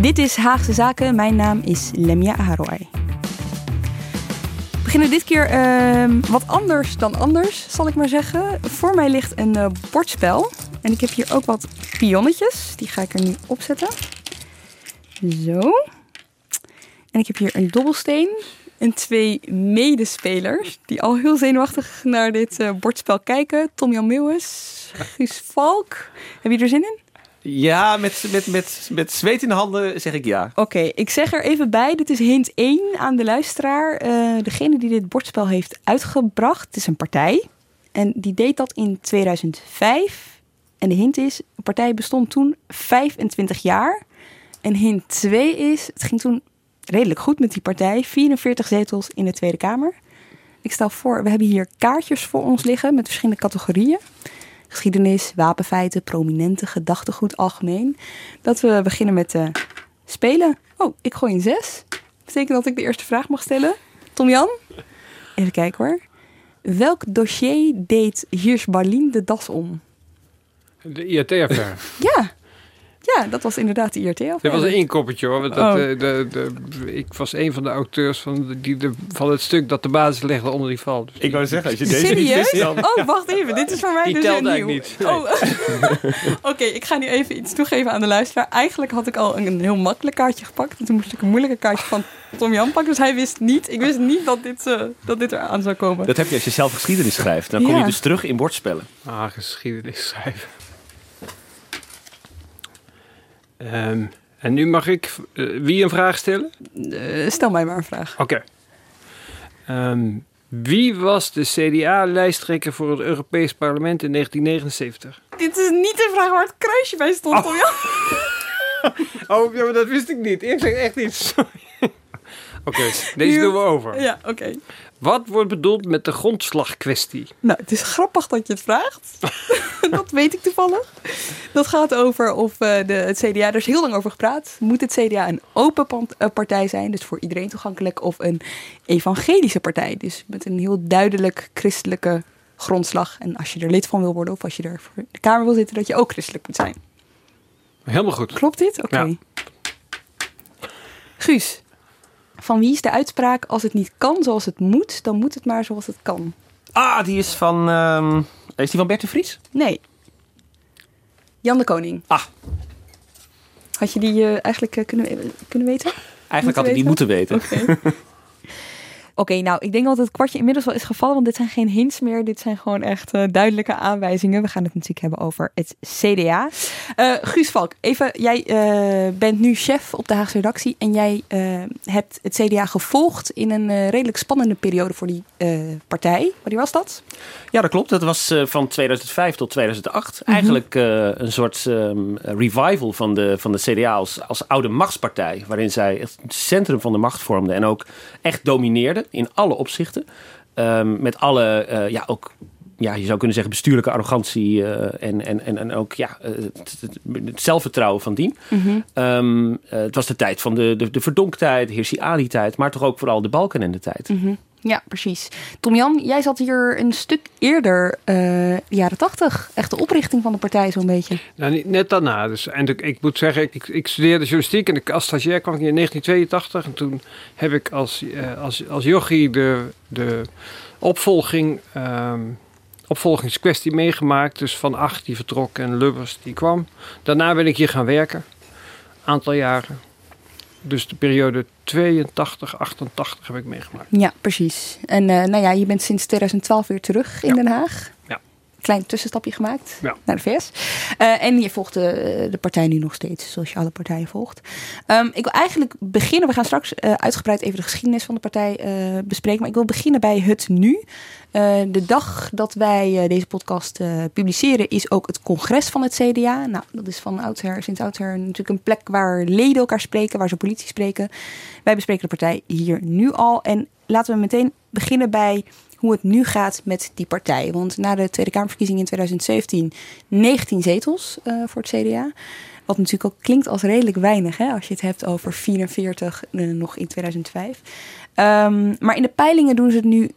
Dit is Haagse Zaken. Mijn naam is Lemia Aharoy. We beginnen dit keer ehm, wat anders dan anders, zal ik maar zeggen. Voor mij ligt een eh, bordspel. En ik heb hier ook wat pionnetjes. Die ga ik er nu opzetten. Zo. En ik heb hier een dobbelsteen. En twee medespelers die al heel zenuwachtig naar dit eh, bordspel kijken. Tom-Jan Meeuwis, Guus Valk. Heb je er zin in? Ja, met, met, met, met zweet in de handen zeg ik ja. Oké, ik zeg er even bij. Dit is hint 1 aan de luisteraar. Eh, degene die dit bordspel heeft uitgebracht, het is een partij. En die deed dat in 2005. En de hint is, de partij bestond toen 25 jaar. En hint 2 is, het ging toen redelijk goed met die partij. 44 zetels in de Tweede Kamer. Ik stel voor, we hebben hier kaartjes voor ons liggen met verschillende categorieën geschiedenis, wapenfeiten, prominente gedachtegoed algemeen. Dat we beginnen met uh, spelen. Oh, ik gooi een zes. Betekent dat ik de eerste vraag mag stellen. Tom Jan? Even kijken hoor. Welk dossier deed Hiers Barlien de das om? De IRT-affaire. ja. Ja, dat was inderdaad de IRT. Dat was een inkoppertje hoor. Want dat, oh. de, de, de, ik was een van de auteurs van, die, de, van het stuk dat de basis legde onder die val. Dus ik wou zeggen, als je deze Serieus? niet wist dan... Oh, wacht even. Dit is voor mij die dus telt nieuw. eigenlijk niet. Oh. Oké, ik ga nu even iets toegeven aan de luisteraar. Eigenlijk had ik al een heel makkelijk kaartje gepakt. En toen moest ik een moeilijke kaartje van Tom Jan pakken. Dus hij wist niet, ik wist niet dat dit, uh, dat dit eraan zou komen. Dat heb je als je zelf geschiedenis schrijft. Dan kom Ja. je dus terug in bordspellen. Ah, geschiedenis schrijven. Ehm, en nu mag ik eh, wie een vraag stellen? Eh, stel mij maar een vraag. Oké. Ehm, wie was de CDA-lijsttrekker voor het Europees Parlement in 1979? Dit is niet de vraag waar het kruisje bij stond, Jan. Oh, ja, maar dat wist ik niet. Ik zeg echt niet. Sorry. Oké, deze Nu- doen we over. Ja, oké. Wat wordt bedoeld met de grondslagkwestie? Nou, het is grappig dat je het vraagt. dat weet ik toevallig. Dat gaat over of eh, de, het CDA, er is heel lang over gepraat. Moet het CDA een open eh, partij zijn, dus voor iedereen toegankelijk, of een evangelische partij? Dus met een heel duidelijk christelijke grondslag. En als je er lid van wil worden, of als je er voor de Kamer wil zitten, dat je ook christelijk moet zijn. Helemaal goed. Klopt dit? Oké. Ja. Guus, van wie is de uitspraak als het niet kan zoals het moet, dan moet het maar zoals het kan? Ah, die is van... ehm, is die van Bert de Vries? Nee. Jan de Koning. Ah. Had je die eh, eigenlijk eh, kunnen, kunnen weten? Eigenlijk had ik die moeten weten. Oké. Oké, nou, ik denk dat het kwartje inmiddels wel is gevallen, want dit zijn geen hints meer. Dit zijn gewoon echt eh, duidelijke aanwijzingen. We gaan het natuurlijk hebben over het CDA. Eh, Guus Valk, even, jij eh, bent nu chef op de Haagse redactie en jij hebt het CDA gevolgd in een redelijk spannende periode voor die partij. Wanneer was dat? Ja, dat klopt. Dat was van 2005 tot 2008. Mhm. Eigenlijk een soort ehm, revival van de, van de CDA als, als oude machtspartij. Waarin zij het centrum van de macht vormden en ook echt domineerden in alle opzichten. Ehm, met alle, eh, ja, ook, ja, je zou kunnen zeggen, bestuurlijke arrogantie eh, en, en, en, en ook ja, eh, het, het- zelfvertrouwen van dien. Ehm, eh, het was de tijd van de, de, de verdonktheid, de Hirsi Ali-tijd, maar toch ook vooral de Balken en de tijd. Ja, precies. Tom Jan, jij zat hier een stuk eerder, eh, de jaren tachtig. Echt de oprichting van de partij zo'n beetje. Nou, net daarna. Dus eindelijk, ik moet zeggen, ik, ik studeerde journalistiek en ik, als stagiair kwam ik in 1982. En toen heb ik als, eh, als, als jochie de, de opvolging, ehm, opvolgingskwestie meegemaakt. Dus Van Acht die vertrok en Lubbers die kwam. Daarna ben ik hier gaan werken. Aantal jaren. Dus de periode 82, 88 heb ik meegemaakt. Ja, precies. En eh, nou ja, je bent sinds 2012 weer terug in Ja. Den Haag. Ja. Klein tussenstapje gemaakt Ja. naar de VS. Eh, en je volgt de, de partij nu nog steeds, zoals je alle partijen volgt. Ehm, ik wil eigenlijk beginnen, we gaan straks eh, uitgebreid even de geschiedenis van de partij eh, bespreken. Maar ik wil beginnen bij het nu. De dag dat wij deze podcast publiceren is ook het congres van het CDA. Nou, dat is van oudsher, sinds oudsher natuurlijk een plek waar leden elkaar spreken, waar ze politie spreken. Wij bespreken de partij hier nu al. En laten we meteen beginnen bij hoe het nu gaat met die partij. Want na de Tweede Kamerverkiezingen in 2017 19 zetels eh, voor het CDA. Wat natuurlijk ook klinkt als redelijk weinig hè, als je het hebt over 44 eh, nog in 2005. Ehm, maar in de peilingen doen ze het nu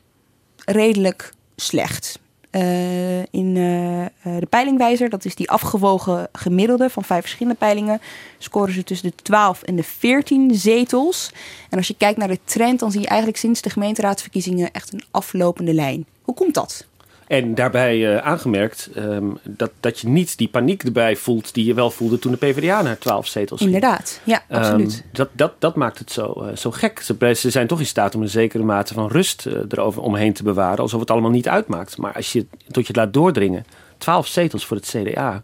redelijk slecht. Eh, in eh, eh, de peilingwijzer, dat is die afgewogen gemiddelde van vijf verschillende peilingen, scoren ze tussen de 12 en de 14 zetels. En als je kijkt naar de trend, dan zie je eigenlijk sinds de gemeenteraadsverkiezingen echt een aflopende lijn. Hoe komt dat? En daarbij eh, aangemerkt ehm, dat, dat je niet die paniek erbij voelt die je wel voelde toen de PvdA naar 12 zetels ging. Inderdaad, ja, absoluut. Ehm, dat, dat, dat maakt het zo, eh, zo gek. Ze, ze zijn toch in staat om een zekere mate van rust eh, erover omheen te bewaren, alsof het allemaal niet uitmaakt. Maar als je tot je het laat doordringen, 12 zetels voor het CDA,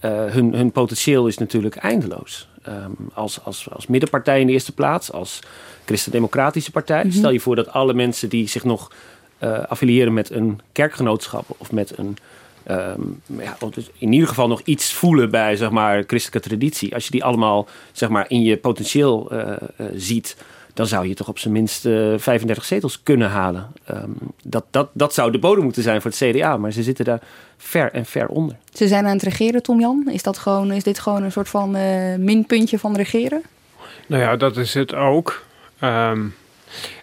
hun, hun potentieel is natuurlijk eindeloos. Ehm, als, als, als middenpartij in de eerste plaats, als christendemocratische partij. Mhm. Stel je voor dat alle mensen die zich nog eh, affiliëren met een kerkgenootschap of met een. ehm, ja, in ieder geval nog iets voelen bij zeg maar, christelijke traditie. Als je die allemaal zeg maar, in je potentieel eh, eh, ziet, dan zou je toch op zijn minst eh, 35 zetels kunnen halen. Ehm, dat, dat, dat zou de bodem moeten zijn voor het CDA, maar ze zitten daar ver en ver onder. Ze zijn aan het regeren, Tom Jan. Is, dat gewoon, is dit gewoon een soort van eh, minpuntje van regeren? Nou ja, dat is het ook. Ehm,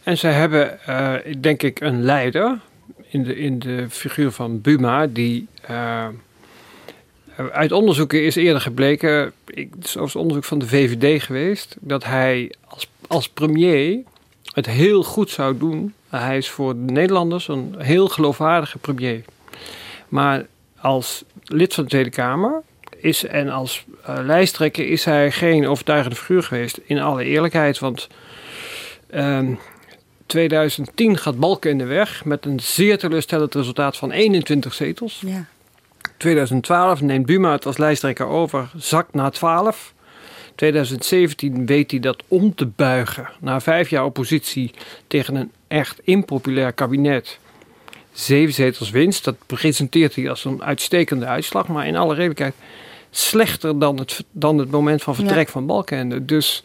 en ze hebben, eh, denk ik, een leider in de, in de figuur van Buma, die eh, uit onderzoeken is eerder gebleken, ik, zoals onderzoek van de VVD geweest, dat hij als, als premier het heel goed zou doen. Hij is voor de Nederlanders een heel geloofwaardige premier. Maar als lid van de Tweede Kamer is en als eh, lijsttrekker is hij geen overtuigende figuur geweest. In alle eerlijkheid, want ehm 2010 gaat Balken in de weg met een zeer teleurstellend resultaat van 21 zetels. Ja. 2012 neemt Buma het als lijsttrekker over, zakt naar 12. 2017 weet hij dat om te buigen. Na vijf jaar oppositie tegen een echt impopulair kabinet. Zeven zetels winst, dat presenteert hij als een uitstekende uitslag. Maar in alle redelijkheid slechter dan het, dan het moment van vertrek Ja. van Balkenende. Dus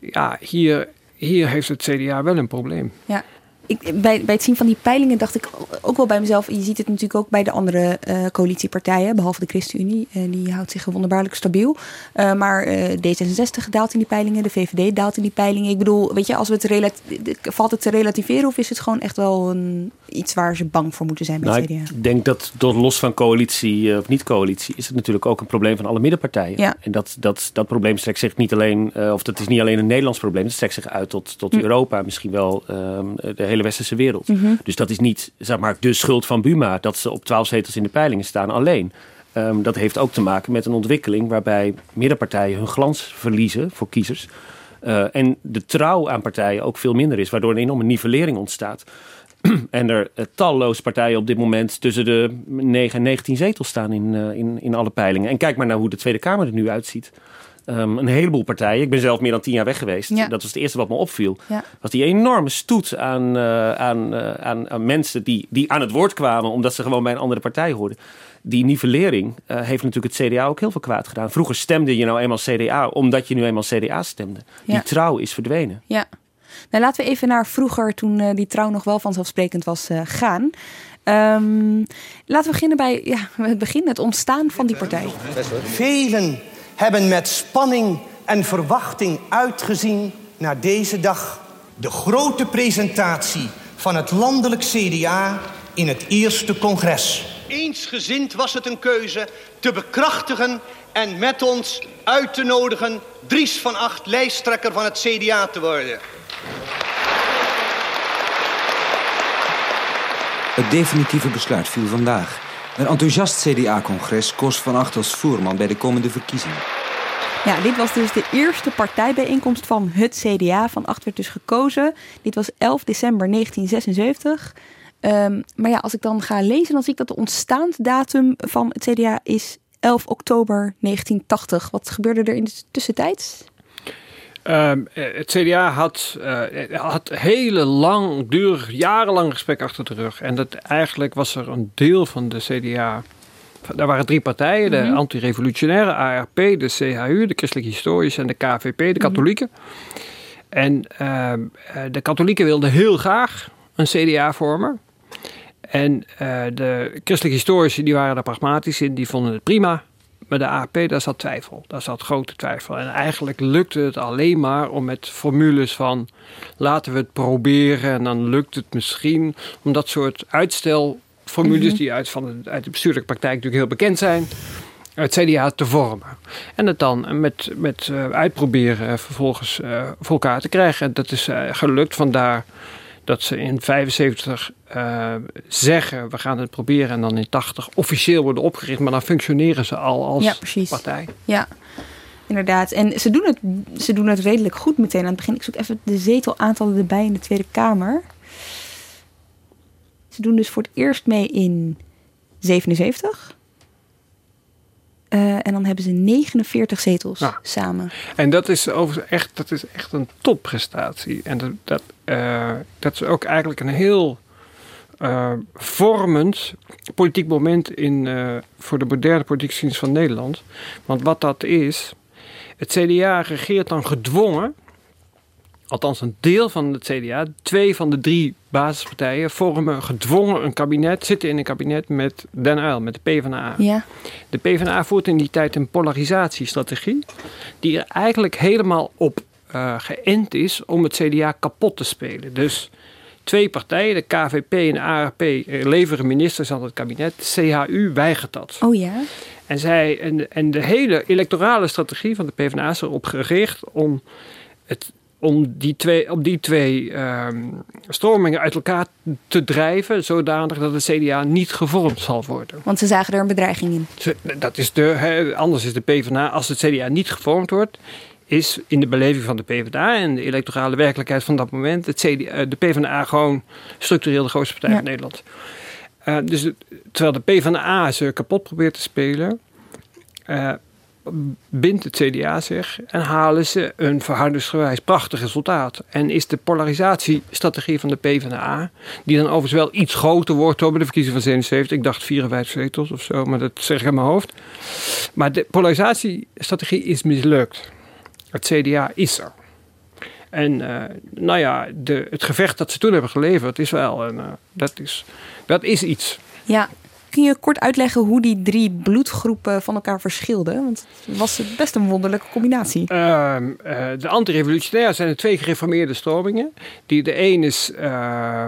ja, hier, hier heeft het CDA wel een probleem. Ja. Ik, bij, bij het zien van die peilingen dacht ik ook wel bij mezelf. Je ziet het natuurlijk ook bij de andere eh, coalitiepartijen, behalve de ChristenUnie. eh, die houdt zich wonderbaarlijk stabiel. Eh, maar eh, D66 daalt in die peilingen, de VVD daalt in die peilingen. Ik bedoel, weet je, als we het relat- valt het te relativeren of is het gewoon echt wel een, iets waar ze bang voor moeten zijn bij Nou, het CDA? ik denk dat tot los van coalitie of niet coalitie is het natuurlijk ook een probleem van alle middenpartijen. Ja. En dat, dat, dat probleem strekt zich niet alleen, of dat is niet alleen een Nederlands probleem, het strekt zich uit tot, tot Hm. Europa, misschien wel ehm, de hele westerse wereld. Mhm. Dus dat is niet zeg maar, de schuld van Buma dat ze op 12 zetels in de peilingen staan alleen. Ehm, dat heeft ook te maken met een ontwikkeling waarbij middenpartijen hun glans verliezen voor kiezers. Eh, en de trouw aan partijen ook veel minder is, waardoor een enorme nivellering ontstaat. en er eh, talloze partijen op dit moment tussen de 9 en 19 zetels staan in, eh, in, in alle peilingen. En kijk maar naar hoe de Tweede Kamer er nu uitziet. Ehm, een heleboel partijen. Ik ben zelf meer dan tien jaar weg geweest. Ja. Dat was het eerste wat me opviel. Ja. Was die enorme stoet aan, eh, aan, eh, aan, aan mensen die, die aan het woord kwamen omdat ze gewoon bij een andere partij hoorden. Die nivellering eh, heeft natuurlijk het CDA ook heel veel kwaad gedaan. Vroeger stemde je nou eenmaal CDA omdat je nu eenmaal CDA stemde. Die trouw is verdwenen. Ja. Nou, laten we even naar vroeger, toen die trouw nog wel vanzelfsprekend was, eh, gaan. Ehm, laten we beginnen bij ja, het begin, het ontstaan van die partij. Velen hebben met spanning en verwachting uitgezien naar deze dag. De grote presentatie van het landelijk CDA in het eerste congres. Eensgezind was het een keuze te bekrachtigen en met ons uit te nodigen Dries van Acht lijsttrekker van het CDA te worden. Het definitieve besluit viel vandaag. Een enthousiast CDA-congres koos Van Acht als voerman bij de komende verkiezingen. Ja, dit was dus de eerste partijbijeenkomst van het CDA. Van Acht werd dus gekozen. Dit was 11 december 1976. Ehm, maar ja, als ik dan ga lezen, dan zie ik dat de ontstaansdatum van het CDA is 11 oktober 1980. Wat gebeurde er in de tussentijd? Ehm, eh, het CDA had, uh, had hele langdurig, jarenlang gesprek achter de rug. En dat eigenlijk was er een deel van de CDA. Daar waren drie partijen: de mm anti-revolutionaire ARP, de CHU, de Christelijke Historische en de KVP, de mhm. Katholieken. En ehm, eh, de Katholieken wilden heel graag een CDA vormen. En de Christelijke Historici die waren daar pragmatisch in, die vonden het prima. Maar de AP, daar zat twijfel. Daar zat grote twijfel. En eigenlijk lukte het alleen maar om met formules van laten we het proberen en dan lukt het misschien. Om dat soort uitstelformules mm die uit, van de, uit de bestuurlijke praktijk natuurlijk heel bekend zijn. Het CDA te vormen. En het dan met, met uh, uitproberen vervolgens uh, voor elkaar te krijgen. En dat is gelukt. Vandaar dat ze in 75 uh, eh, zeggen we gaan het proberen en dan in 80 officieel worden opgericht, maar dan functioneren ze al als ja, partij. Ja, inderdaad. En ze doen, het, ze doen het redelijk goed meteen aan het begin. Ik zoek even de zetelaantallen erbij in de Tweede Kamer. Ze doen dus voor het eerst mee in 77. Uh, en dan hebben ze 49 zetels samen. En dat is, overigens echt, dat is echt een topprestatie. En dat, dat, uh, dat is ook eigenlijk een heel uh, vormend politiek moment in, voor de moderne politieke geschiedenis van Nederland. Want wat dat is, het CDA regeert dan gedwongen althans een deel van het CDA, twee van de drie basispartijen, vormen gedwongen een kabinet, zitten in een kabinet met Den Uyl, met de PvdA. Ja. De PvdA voert in die tijd een polarisatiestrategie, die er eigenlijk helemaal op uh, geënt is om het CDA kapot te spelen. Dus twee partijen, de KVP en de ARP, eh, leveren ministers aan het kabinet. De CHU weigert dat. Oh ja. En, zij, en, en de hele electorale strategie van de PvdA is erop gericht om het om die twee, om die twee ehm, stromingen uit elkaar te drijven, zodanig dat het CDA niet gevormd zal worden. Want ze zagen er een bedreiging in. dat is de, anders is de PvdA, als het CDA niet gevormd wordt, is in de beleving van de PvdA en de electorale werkelijkheid van dat moment het CDA, eh, de PvdA gewoon structureel de grootste partij van Nederland. Uh, dus terwijl de PvdA ze kapot probeert te spelen, uh, bindt het CDA zich en halen ze een verhoudingsgewijs prachtig resultaat. En is de polarisatiestrategie van de PvdA, die dan overigens wel iets groter wordt door de verkiezingen van 77, ik dacht 54 zetels of zo, maar dat zeg ik in mijn hoofd. Maar de polarisatiestrategie is mislukt. Het CDA is er. En uh, nou ja, de, het gevecht dat ze toen hebben geleverd is wel, een, uh, dat, is, dat is iets. Ja, Kun je kort uitleggen hoe die drie bloedgroepen van elkaar verschilden? Want het was best een wonderlijke combinatie. Uh, uh, de antirevolutionairen zijn de twee gereformeerde stromingen. Die de een is, uh,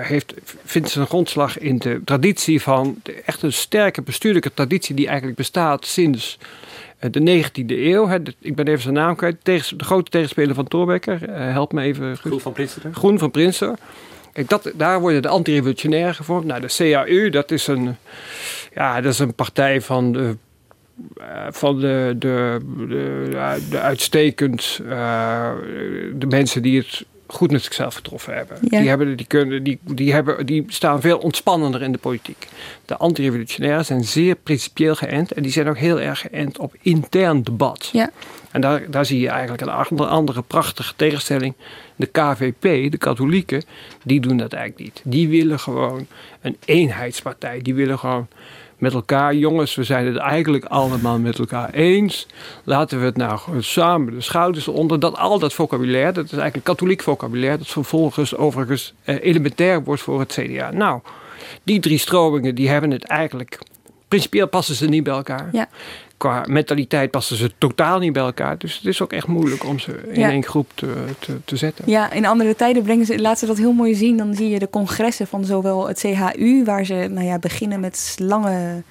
heeft, vindt zijn grondslag in de traditie van de, echt een sterke bestuurlijke traditie die eigenlijk bestaat sinds de 19e eeuw. Hè, ik ben even zijn naam kwijt. Tegen, de grote tegenspeler van Thorbecke. help me even. Groen van Prinsen. Groen van Prinsen dat, daar worden de anti-revolutionairen gevormd. Nou, de CAU, dat is een, ja, dat is een partij van de, uh, van de, de, de, de uitstekend, uh, de mensen die het goed met zichzelf getroffen hebben. Die, hebben die, kunnen, die, die, hebben, die staan veel ontspannender in de politiek. De anti-revolutionairen zijn zeer principieel geënt en die zijn ook heel erg geënt op intern debat. Ja. En daar, daar zie je eigenlijk een andere, andere prachtige tegenstelling. De KVP, de katholieken, die doen dat eigenlijk niet. Die willen gewoon een eenheidspartij. Die willen gewoon met elkaar, jongens, we zijn het eigenlijk allemaal met elkaar eens. Laten we het nou samen de schouders onder. Dat al dat vocabulaire, dat is eigenlijk katholiek vocabulaire, dat vervolgens overigens eh, elementair wordt voor het CDA. Nou, die drie stromingen die hebben het eigenlijk. Principieel passen ze niet bij elkaar. Ja qua mentaliteit passen ze totaal niet bij elkaar. Dus het is ook echt moeilijk om ze in één groep te, te, te, zetten. Ja, in andere tijden brengen ze, laten ze dat heel mooi zien. Dan zie je de congressen van zowel het CHU, waar ze nou ja, beginnen met lange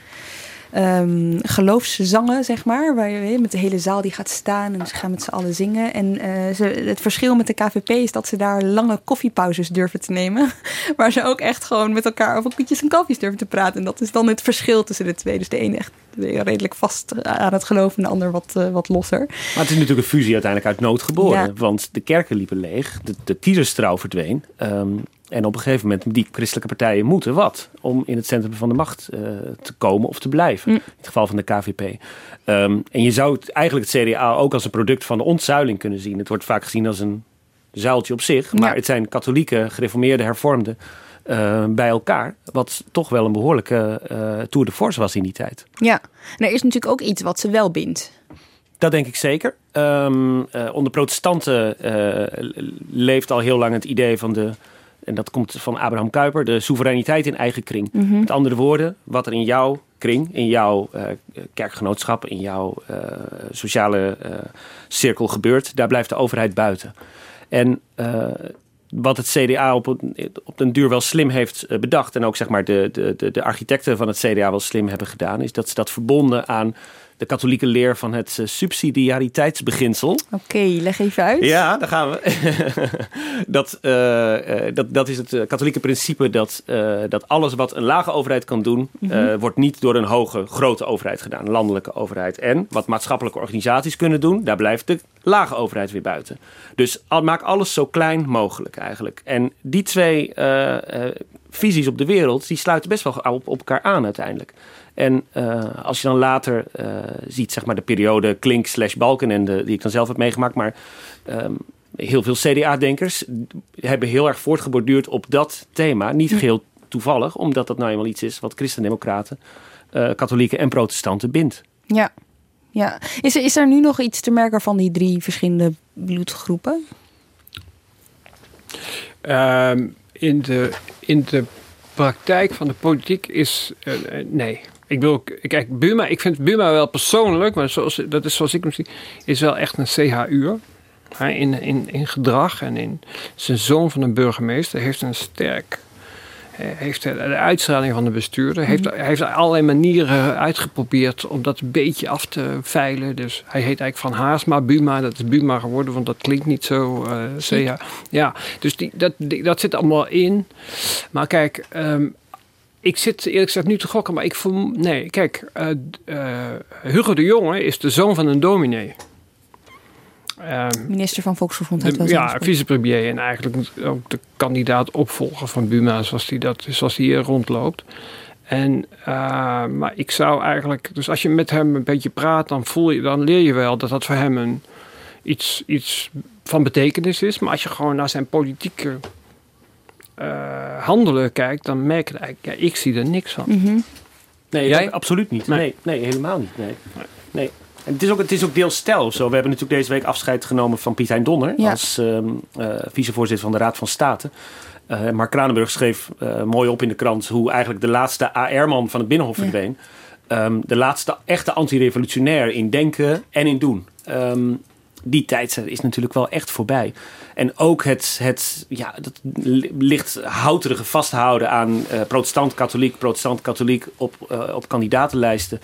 um, geloofszangen, zeg maar. Waar je met de hele zaal die gaat staan en ze gaan met z'n allen zingen. En uh, ze, het verschil met de KVP is dat ze daar lange koffiepauzes durven te nemen. Waar ze ook echt gewoon met elkaar over koetjes en kalfjes durven te praten. En dat is dan het verschil tussen de twee. Dus de ene echt redelijk vast aan het geloven en de ander wat, uh, wat losser. Maar het is natuurlijk een fusie uiteindelijk uit nood geboren. Want de kerken liepen leeg, de, de kiezerstrouw verdween. Um, En op een gegeven moment, die christelijke partijen moeten wat om in het centrum van de macht uh, te komen of te blijven. Mm. In het geval van de KVP. Um, en je zou het, eigenlijk het CDA ook als een product van de ontzuiling kunnen zien. Het wordt vaak gezien als een zuiltje op zich, maar Ja. het zijn katholieke, gereformeerde, hervormden uh, bij elkaar. Wat toch wel een behoorlijke uh, tour de force was in die tijd. Ja, en er is natuurlijk ook iets wat ze wel bindt. Dat denk ik zeker. Um, uh, onder protestanten leeft al heel lang het idee van de. En dat komt van Abraham Kuyper, de soevereiniteit in eigen kring. Mm -hmm. Met andere woorden, wat er in jouw kring, in jouw uh, kerkgenootschap, in jouw uh, sociale uh, cirkel gebeurt, daar blijft de overheid buiten. En wat het CDA op, op den duur wel slim heeft bedacht, en ook zeg maar de, de, de, de architecten van het CDA wel slim hebben gedaan, is dat ze dat verbonden aan de katholieke leer van het uh, subsidiariteitsbeginsel. Oké, okay, leg even uit. Ja, daar gaan we. dat, uh, uh, dat, dat is het katholieke principe dat, dat alles wat een lage overheid kan doen, mm -hmm. wordt niet door een hoge, grote overheid gedaan, landelijke overheid. En wat maatschappelijke organisaties kunnen doen, daar blijft de lage overheid weer buiten. Dus al, maak alles zo klein mogelijk eigenlijk. En die twee visies op de wereld, die sluiten best wel op, op elkaar aan uiteindelijk. En uh, als je dan later uh, ziet, zeg maar de periode Klink slash Balkenende, die ik dan zelf heb meegemaakt, maar um, heel veel CDA-denkers hebben heel erg voortgeborduurd op dat thema. Niet geheel toevallig, omdat dat nou eenmaal iets is wat christendemocraten, uh, katholieken en protestanten bindt. Ja, ja. Is, er, is er nu nog iets te merken van die drie verschillende bloedgroepen? Um, in, de, in de praktijk van de politiek is uh, nee. Ik wil, kijk, Buma, ik vind Buma wel persoonlijk, maar zoals, dat is zoals ik hem zie, is wel echt een CHU'er. In, in, in gedrag en in zijn zoon van een burgemeester heeft een sterk. Heeft de uitstraling van de bestuurder. Heeft, hij heeft allerlei manieren uitgeprobeerd om dat een beetje af te veilen. Dus hij heet eigenlijk van Haasma Buma. Dat is Buma geworden, want dat klinkt niet zo. Uh, CH. Ja, dus die, dat, die, dat zit allemaal in. Maar kijk, um, ik zit eerlijk gezegd nu te gokken, maar ik voel. Nee, kijk, uh, uh, Hugo de Jonge is de zoon van een dominee. Um, Minister van Volksgezondheid. De, ja, vicepremier en eigenlijk ook de kandidaat opvolger van Buma, zoals die, dat, zoals die hier rondloopt. En, uh, maar ik zou eigenlijk, dus als je met hem een beetje praat, dan, voel je, dan leer je wel dat dat voor hem een, iets, iets van betekenis is. Maar als je gewoon naar zijn politieke uh, handelen kijkt, dan merk je eigenlijk, ja, ik zie er niks van. Mm -hmm. Nee, Jij? absoluut niet. Nee. nee, nee helemaal niet. Nee. nee. En het is, ook, het is ook deels stijl zo. We hebben natuurlijk deze week afscheid genomen van Piet Hein Donner ja. als um, uh, vicevoorzitter van de Raad van State. Uh, Mark Kranenburg schreef uh, mooi op in de krant hoe eigenlijk de laatste AR-man van het Binnenhof verdween. Ja. Um, de laatste echte antirevolutionair in denken en in doen. Um, die tijd is natuurlijk wel echt voorbij. En ook het, het ja, dat licht houterige vasthouden aan uh, protestant-katholiek, protestant-katholiek op, uh, op kandidatenlijsten.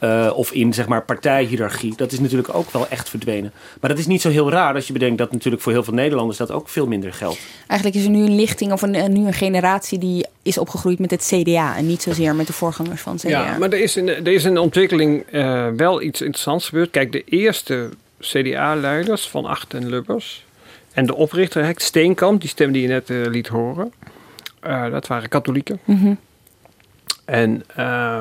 Uh, of in zeg maar partijhierarchie. Dat is natuurlijk ook wel echt verdwenen. Maar dat is niet zo heel raar als je bedenkt dat natuurlijk voor heel veel Nederlanders dat ook veel minder geldt. Eigenlijk is er nu een lichting of een, nu een generatie die is opgegroeid met het CDA en niet zozeer met de voorgangers van het CDA. Ja, maar er is in, er is in de ontwikkeling uh, wel iets interessants gebeurd. Kijk, de eerste CDA-leiders van Acht en Lubbers en de oprichter Steenkamp, die stem die je net uh, liet horen, uh, dat waren katholieken. Mm -hmm. En uh,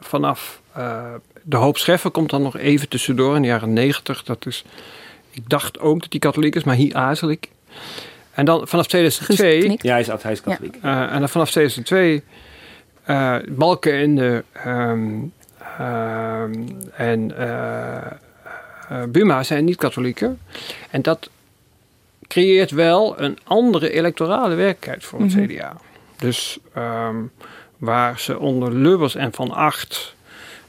vanaf uh, de hoop Scheffer komt dan nog even tussendoor in de jaren negentig. Dat is, ik dacht ook dat hij katholiek is, maar hier aarzel ik. En dan vanaf 2002... Ja, hij is, hij is katholiek. Ja. Uh, en dan vanaf 2002... Balken en, de, um, en Buma zijn niet katholieken. En dat creëert wel een andere electorale werkelijkheid voor het mm -hmm. CDA. Dus... Um, waar ze onder Lubbers en Van Acht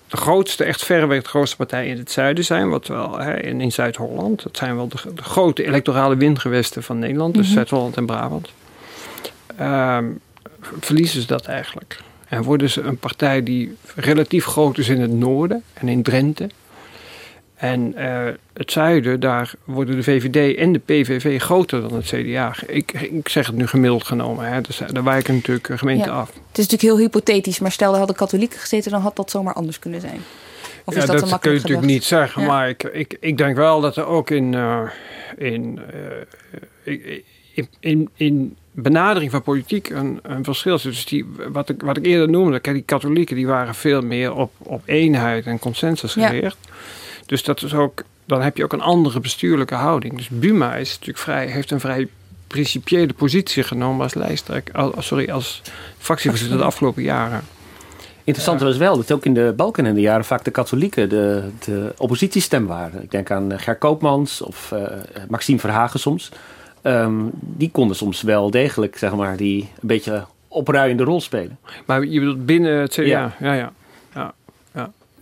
de grootste, echt verreweg de grootste partij in het zuiden zijn, wat wel hè, in, in Zuid-Holland. Dat zijn wel de, de, grote electorale windgewesten van Nederland, dus mm -hmm. Zuid-Holland en Brabant. Um, verliezen ze dat eigenlijk. En worden ze een partij die relatief groot is in het noorden en in Drenthe. En uh, het zuiden, daar worden de VVD en de PVV groter dan het CDA. Ik, ik zeg het nu gemiddeld genomen, hè. Dus, daar wijken natuurlijk gemeenten ja. af. Het is natuurlijk heel hypothetisch, maar stel er hadden katholieken gezeten, dan had dat zomaar anders kunnen zijn. Of ja, is dat, dat kun je natuurlijk niet zeggen, Ja. maar ik, ik, ik denk wel dat er ook in, uh, in, uh, in, in, in benadering van politiek een, een verschil zit. Dus die, wat, ik, wat ik eerder noemde, die katholieken die waren veel meer op, op eenheid en consensus Ja. Dus dat is ook, dan heb je ook een andere bestuurlijke houding. Dus Buma is natuurlijk vrij, heeft een vrij principiële positie genomen als lijsttrekker, al- sorry, als fractievoorzitter de afgelopen jaren. Interessant was wel dat ook in de Balkan in de jaren vaak de katholieken de, de oppositiestem waren. Ik denk aan eh, Ger Koopmans of eh, Maxime Verhagen soms. Ehm, die konden soms wel degelijk, zeg maar, die een beetje opruiende rol spelen. Maar je bedoelt binnen het CDA? Ja, ja. ja.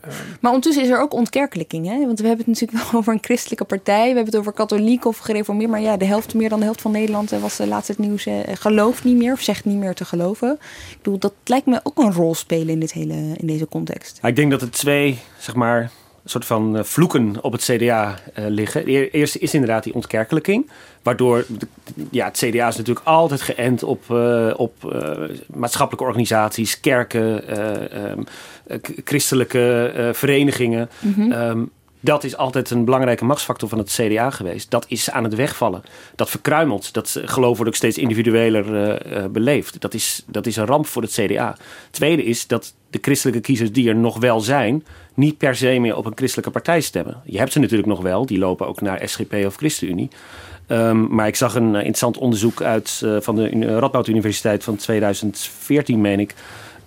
Ja. Maar ondertussen is er ook ontkerkelijking. Hè? Want we hebben het natuurlijk wel over een christelijke partij. We hebben het over katholiek of gereformeerd. Maar ja, de helft, meer dan de helft van Nederland eh, was de laatste het nieuws. eh, gelooft niet meer of zegt niet meer te geloven. Ik bedoel, dat lijkt me ook een rol spelen in, dit hele, in deze context. Ik denk dat er twee, zeg maar, soort van eh, vloeken op het CDA eh, liggen. De eer- eerste is inderdaad die ontkerkelijking. Waardoor ja, het CDA is natuurlijk altijd geënt op, eh, op maatschappelijke organisaties, kerken, eh, ehm, eh, christelijke verenigingen. Ehm, dat is altijd een belangrijke machtsfactor van het CDA geweest. Dat is aan het wegvallen. Dat verkruimelt. Dat geloof wordt ook steeds individueler beleefd. Dat is, dat is een ramp voor het CDA. Tweede is dat de christelijke kiezers die er nog wel zijn... niet per se meer op een christelijke partij stemmen. Je hebt ze natuurlijk nog wel. Die lopen ook naar SGP of ChristenUnie. Ehm, maar ik zag een eh, interessant onderzoek uit eh, van de Radboud Universiteit van 2014, meen ik.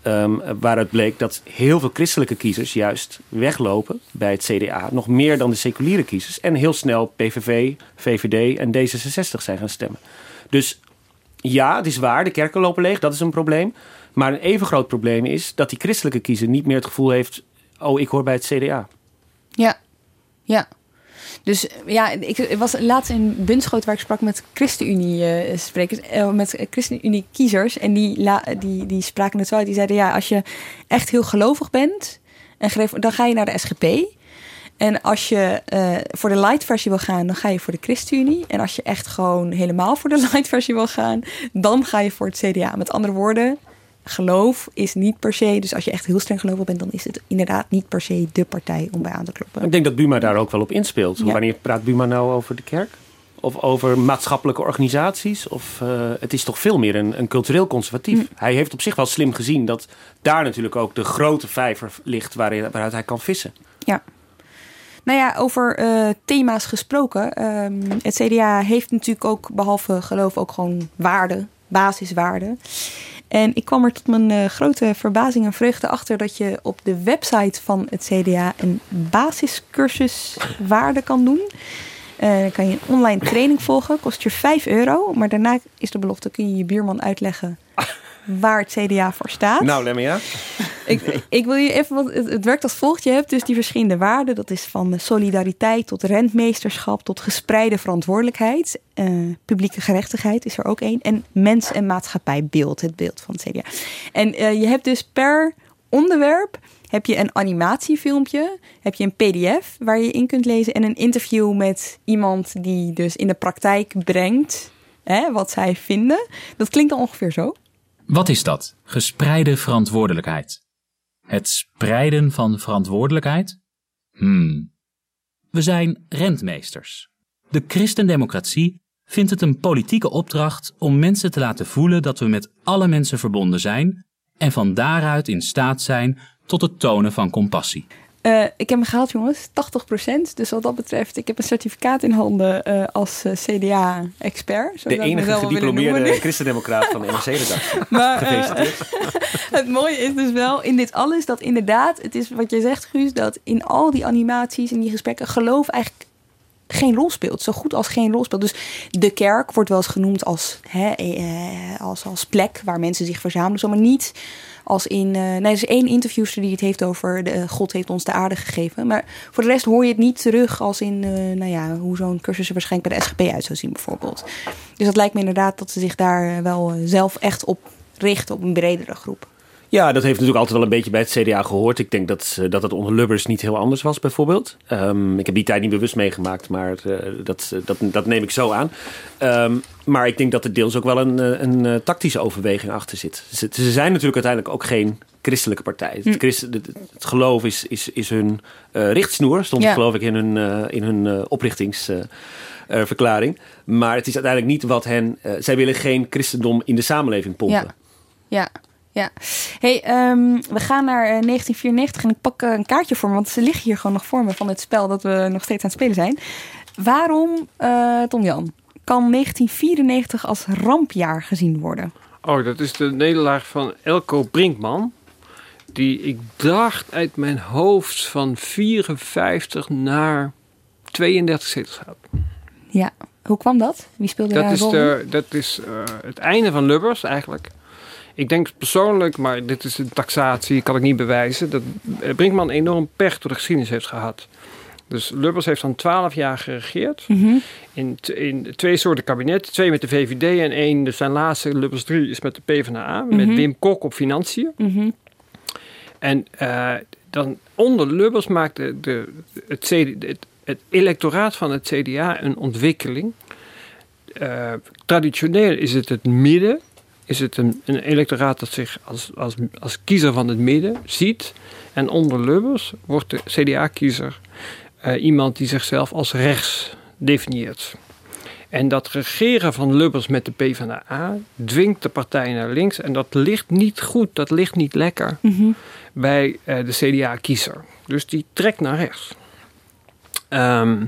ehm, waaruit bleek dat heel veel christelijke kiezers juist weglopen bij het CDA. Nog meer dan de seculiere kiezers. En heel snel PVV, VVD en D66 zijn gaan stemmen. Dus ja, het is waar, de kerken lopen leeg, dat is een probleem. Maar een even groot probleem is dat die christelijke kiezer niet meer het gevoel heeft... oh, ik hoor bij het CDA. Ja, ja. Dus ja, ik was laatst in Bunschoten waar ik sprak met ChristenUnie-sprekers, eh, met ChristenUnie-kiezers. En die, die, die spraken het zo uit. Die zeiden, ja, als je echt heel gelovig bent, en dan ga je naar de SGP. En als je eh, voor de light versie wil gaan, dan ga je voor de ChristenUnie. En als je echt gewoon helemaal voor de light versie wil gaan, dan ga je voor het CDA. Met andere woorden, geloof is niet per se. Dus als je echt heel streng gelovig bent, dan is het inderdaad niet per se de partij om bij aan te kloppen. Ik denk dat Buma daar ook wel op inspeelt. Ja. Wanneer praat Buma nou over de kerk? Of over maatschappelijke organisaties? Of eh, het is toch veel meer een, een cultureel conservatief. Mm. Hij heeft op zich wel slim gezien dat daar natuurlijk ook de grote vijver ligt waarin, waaruit hij kan vissen. Ja. Nou ja, over eh, thema's gesproken. ehm, het CDA heeft natuurlijk ook, behalve geloof, ook gewoon waarden, basiswaarden. En ik kwam er tot mijn eh, grote verbazing en vreugde achter dat je op de website van het CDA een basiscursus waarde kan doen. Eh, dan kan je een online training volgen, kost je 5 euro. Maar daarna is de belofte, kun je je buurman uitleggen waar het CDA voor staat. Nou, Lemmia. Ik, ik wil je even, wat het, het werkt als volgt. Je hebt dus die verschillende waarden. Dat is van solidariteit tot rentmeesterschap tot gespreide verantwoordelijkheid. Eh, publieke gerechtigheid is er ook één. En mens- en maatschappijbeeld, het beeld van het CDA. En eh, je hebt dus per onderwerp heb je een animatiefilmpje, heb je een pdf waar je in kunt lezen en een interview met iemand die dus in de praktijk brengt hè, wat zij vinden. Dat klinkt dan ongeveer zo. Wat is dat? Gespreide verantwoordelijkheid. Het spreiden van verantwoordelijkheid? Hmm. We zijn rentmeesters. De christendemocratie vindt het een politieke opdracht om mensen te laten voelen dat we met alle mensen verbonden zijn en van daaruit in staat zijn tot het tonen van compassie. Eh, ik heb hem gehaald, jongens. 80%. Dus wat dat betreft, ik heb een certificaat in handen eh, als CDA-expert. De enige gediplomeerde christendemocraat van de NRC-redactie. Maar eh, het mooie is dus wel in dit alles dat inderdaad, het is wat jij zegt, Guus, dat in al die animaties en die gesprekken geloof eigenlijk geen rol speelt. Zo goed als geen rol speelt. Dus de kerk wordt wel eens genoemd als, hè, eh, als, als plek waar mensen zich verzamelen. Zo, maar niet als in... eh nee, er is één interviewster die het heeft over... De, eh, God heeft ons de aarde gegeven. Maar voor de rest hoor je het niet terug als in... eh, nou ja, hoe zo'n cursus er waarschijnlijk bij de SGP uit zou zien bijvoorbeeld. Dus dat lijkt me inderdaad dat ze zich daar wel zelf echt op richten. Op een bredere groep. Ja, dat heeft natuurlijk altijd wel een beetje bij het CDA gehoord. Ik denk dat, eh, dat het onder Lubbers niet heel anders was, bijvoorbeeld. Ehm, ik heb die tijd niet bewust meegemaakt, maar eh, dat, dat, dat neem ik zo aan. Ehm, maar ik denk dat er deels ook wel een, eh, een, eh, tactische overweging achter zit. Ze, ze zijn natuurlijk uiteindelijk ook geen christelijke partij. Het, christ, het, het geloof is, is, is hun eh, richtsnoer, stond Ja. geloof ik in hun, eh, in hun eh, oprichtings... eh, eh, verklaring. Maar het is uiteindelijk niet wat hen. eh, zij willen geen christendom in de samenleving pompen. Ja. Ja, ja. Hey, ehm, we gaan naar eh, 1994 en ik pak eh, een kaartje voor me, want ze liggen hier gewoon nog voor me van het spel dat we nog steeds aan het spelen zijn. Waarom, eh Tom Jan, kan 1994 als rampjaar gezien worden? Oh, dat is de nederlaag van Elko Brinkman. Die ik dacht uit mijn hoofd van 54 naar 32 zetels had. Ja, hoe kwam dat? Wie speelde daar Dat is, rol de, dat is eh, het einde van Lubbers eigenlijk. Ik denk persoonlijk, maar dit is een taxatie, kan ik niet bewijzen, dat eh, Brinkman enorm pech door de geschiedenis heeft gehad. Dus Lubbers heeft dan 12 jaar geregeerd. Mhm. In, twee soorten kabinetten. Twee met de VVD en één, dus zijn laatste, Lubbers 3, is met de PvdA. Met Mhm. Wim Kok op financiën. Mhm. En eh, dan onder Lubbers maakte de, het, CD, het, het electoraat van het CDA een ontwikkeling. Eh, traditioneel is het het midden. Is het een, een electoraat dat zich als, als, als kiezer van het midden ziet. En onder Lubbers wordt de CDA-kiezer eh, iemand die zichzelf als rechts definieert. En dat regeren van Lubbers met de PvdA dwingt de partij naar links. En dat ligt niet goed, dat ligt niet lekker Mhm. bij eh, de CDA-kiezer. Dus die trekt naar rechts. Ehm,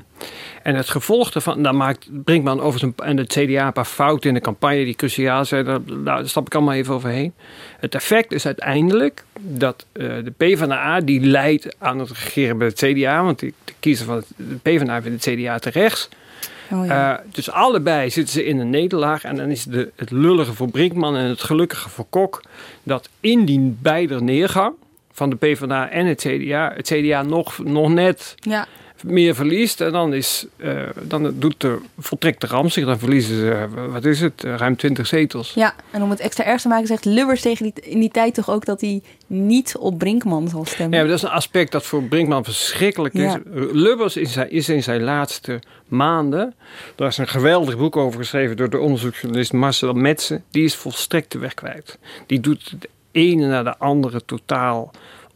en het gevolg daarvan, daar maakt Brinkman over zijn, en het CDA een paar fouten in de campagne die cruciaal zijn. Daar, daar stap ik allemaal even overheen. Het effect is uiteindelijk dat eh, de PvdA die leidt aan het regeren bij het CDA, want die, de kiezer van het, de PvdA vindt het CDA te rechts. Oh, ja. Eh, dus allebei zitten ze in een nederlaag. En dan is de, het lullige voor Brinkman en het gelukkige voor Kok... dat in die beide neergang van de PvdA en het CDA... het CDA nog, nog net ja. Meer verliest. En dan, is, eh, dan doet de, voltrekt de ramp zich. Dan verliezen ze, eh, wat is het, eh, ruim 20 zetels. ja, en om het extra erg te maken zegt Lubbers tegen die, in die tijd toch ook dat hij niet op Brinkman zal stemmen. Ja, dat is een aspect dat voor Brinkman verschrikkelijk is. Ja. Lubbers is, is in zijn laatste maanden... daar is een geweldig boek over geschreven... door de onderzoeksjournalist Marcel Metsen. Die is volstrekt de weg kwijt. Die doet de ene na de andere totaal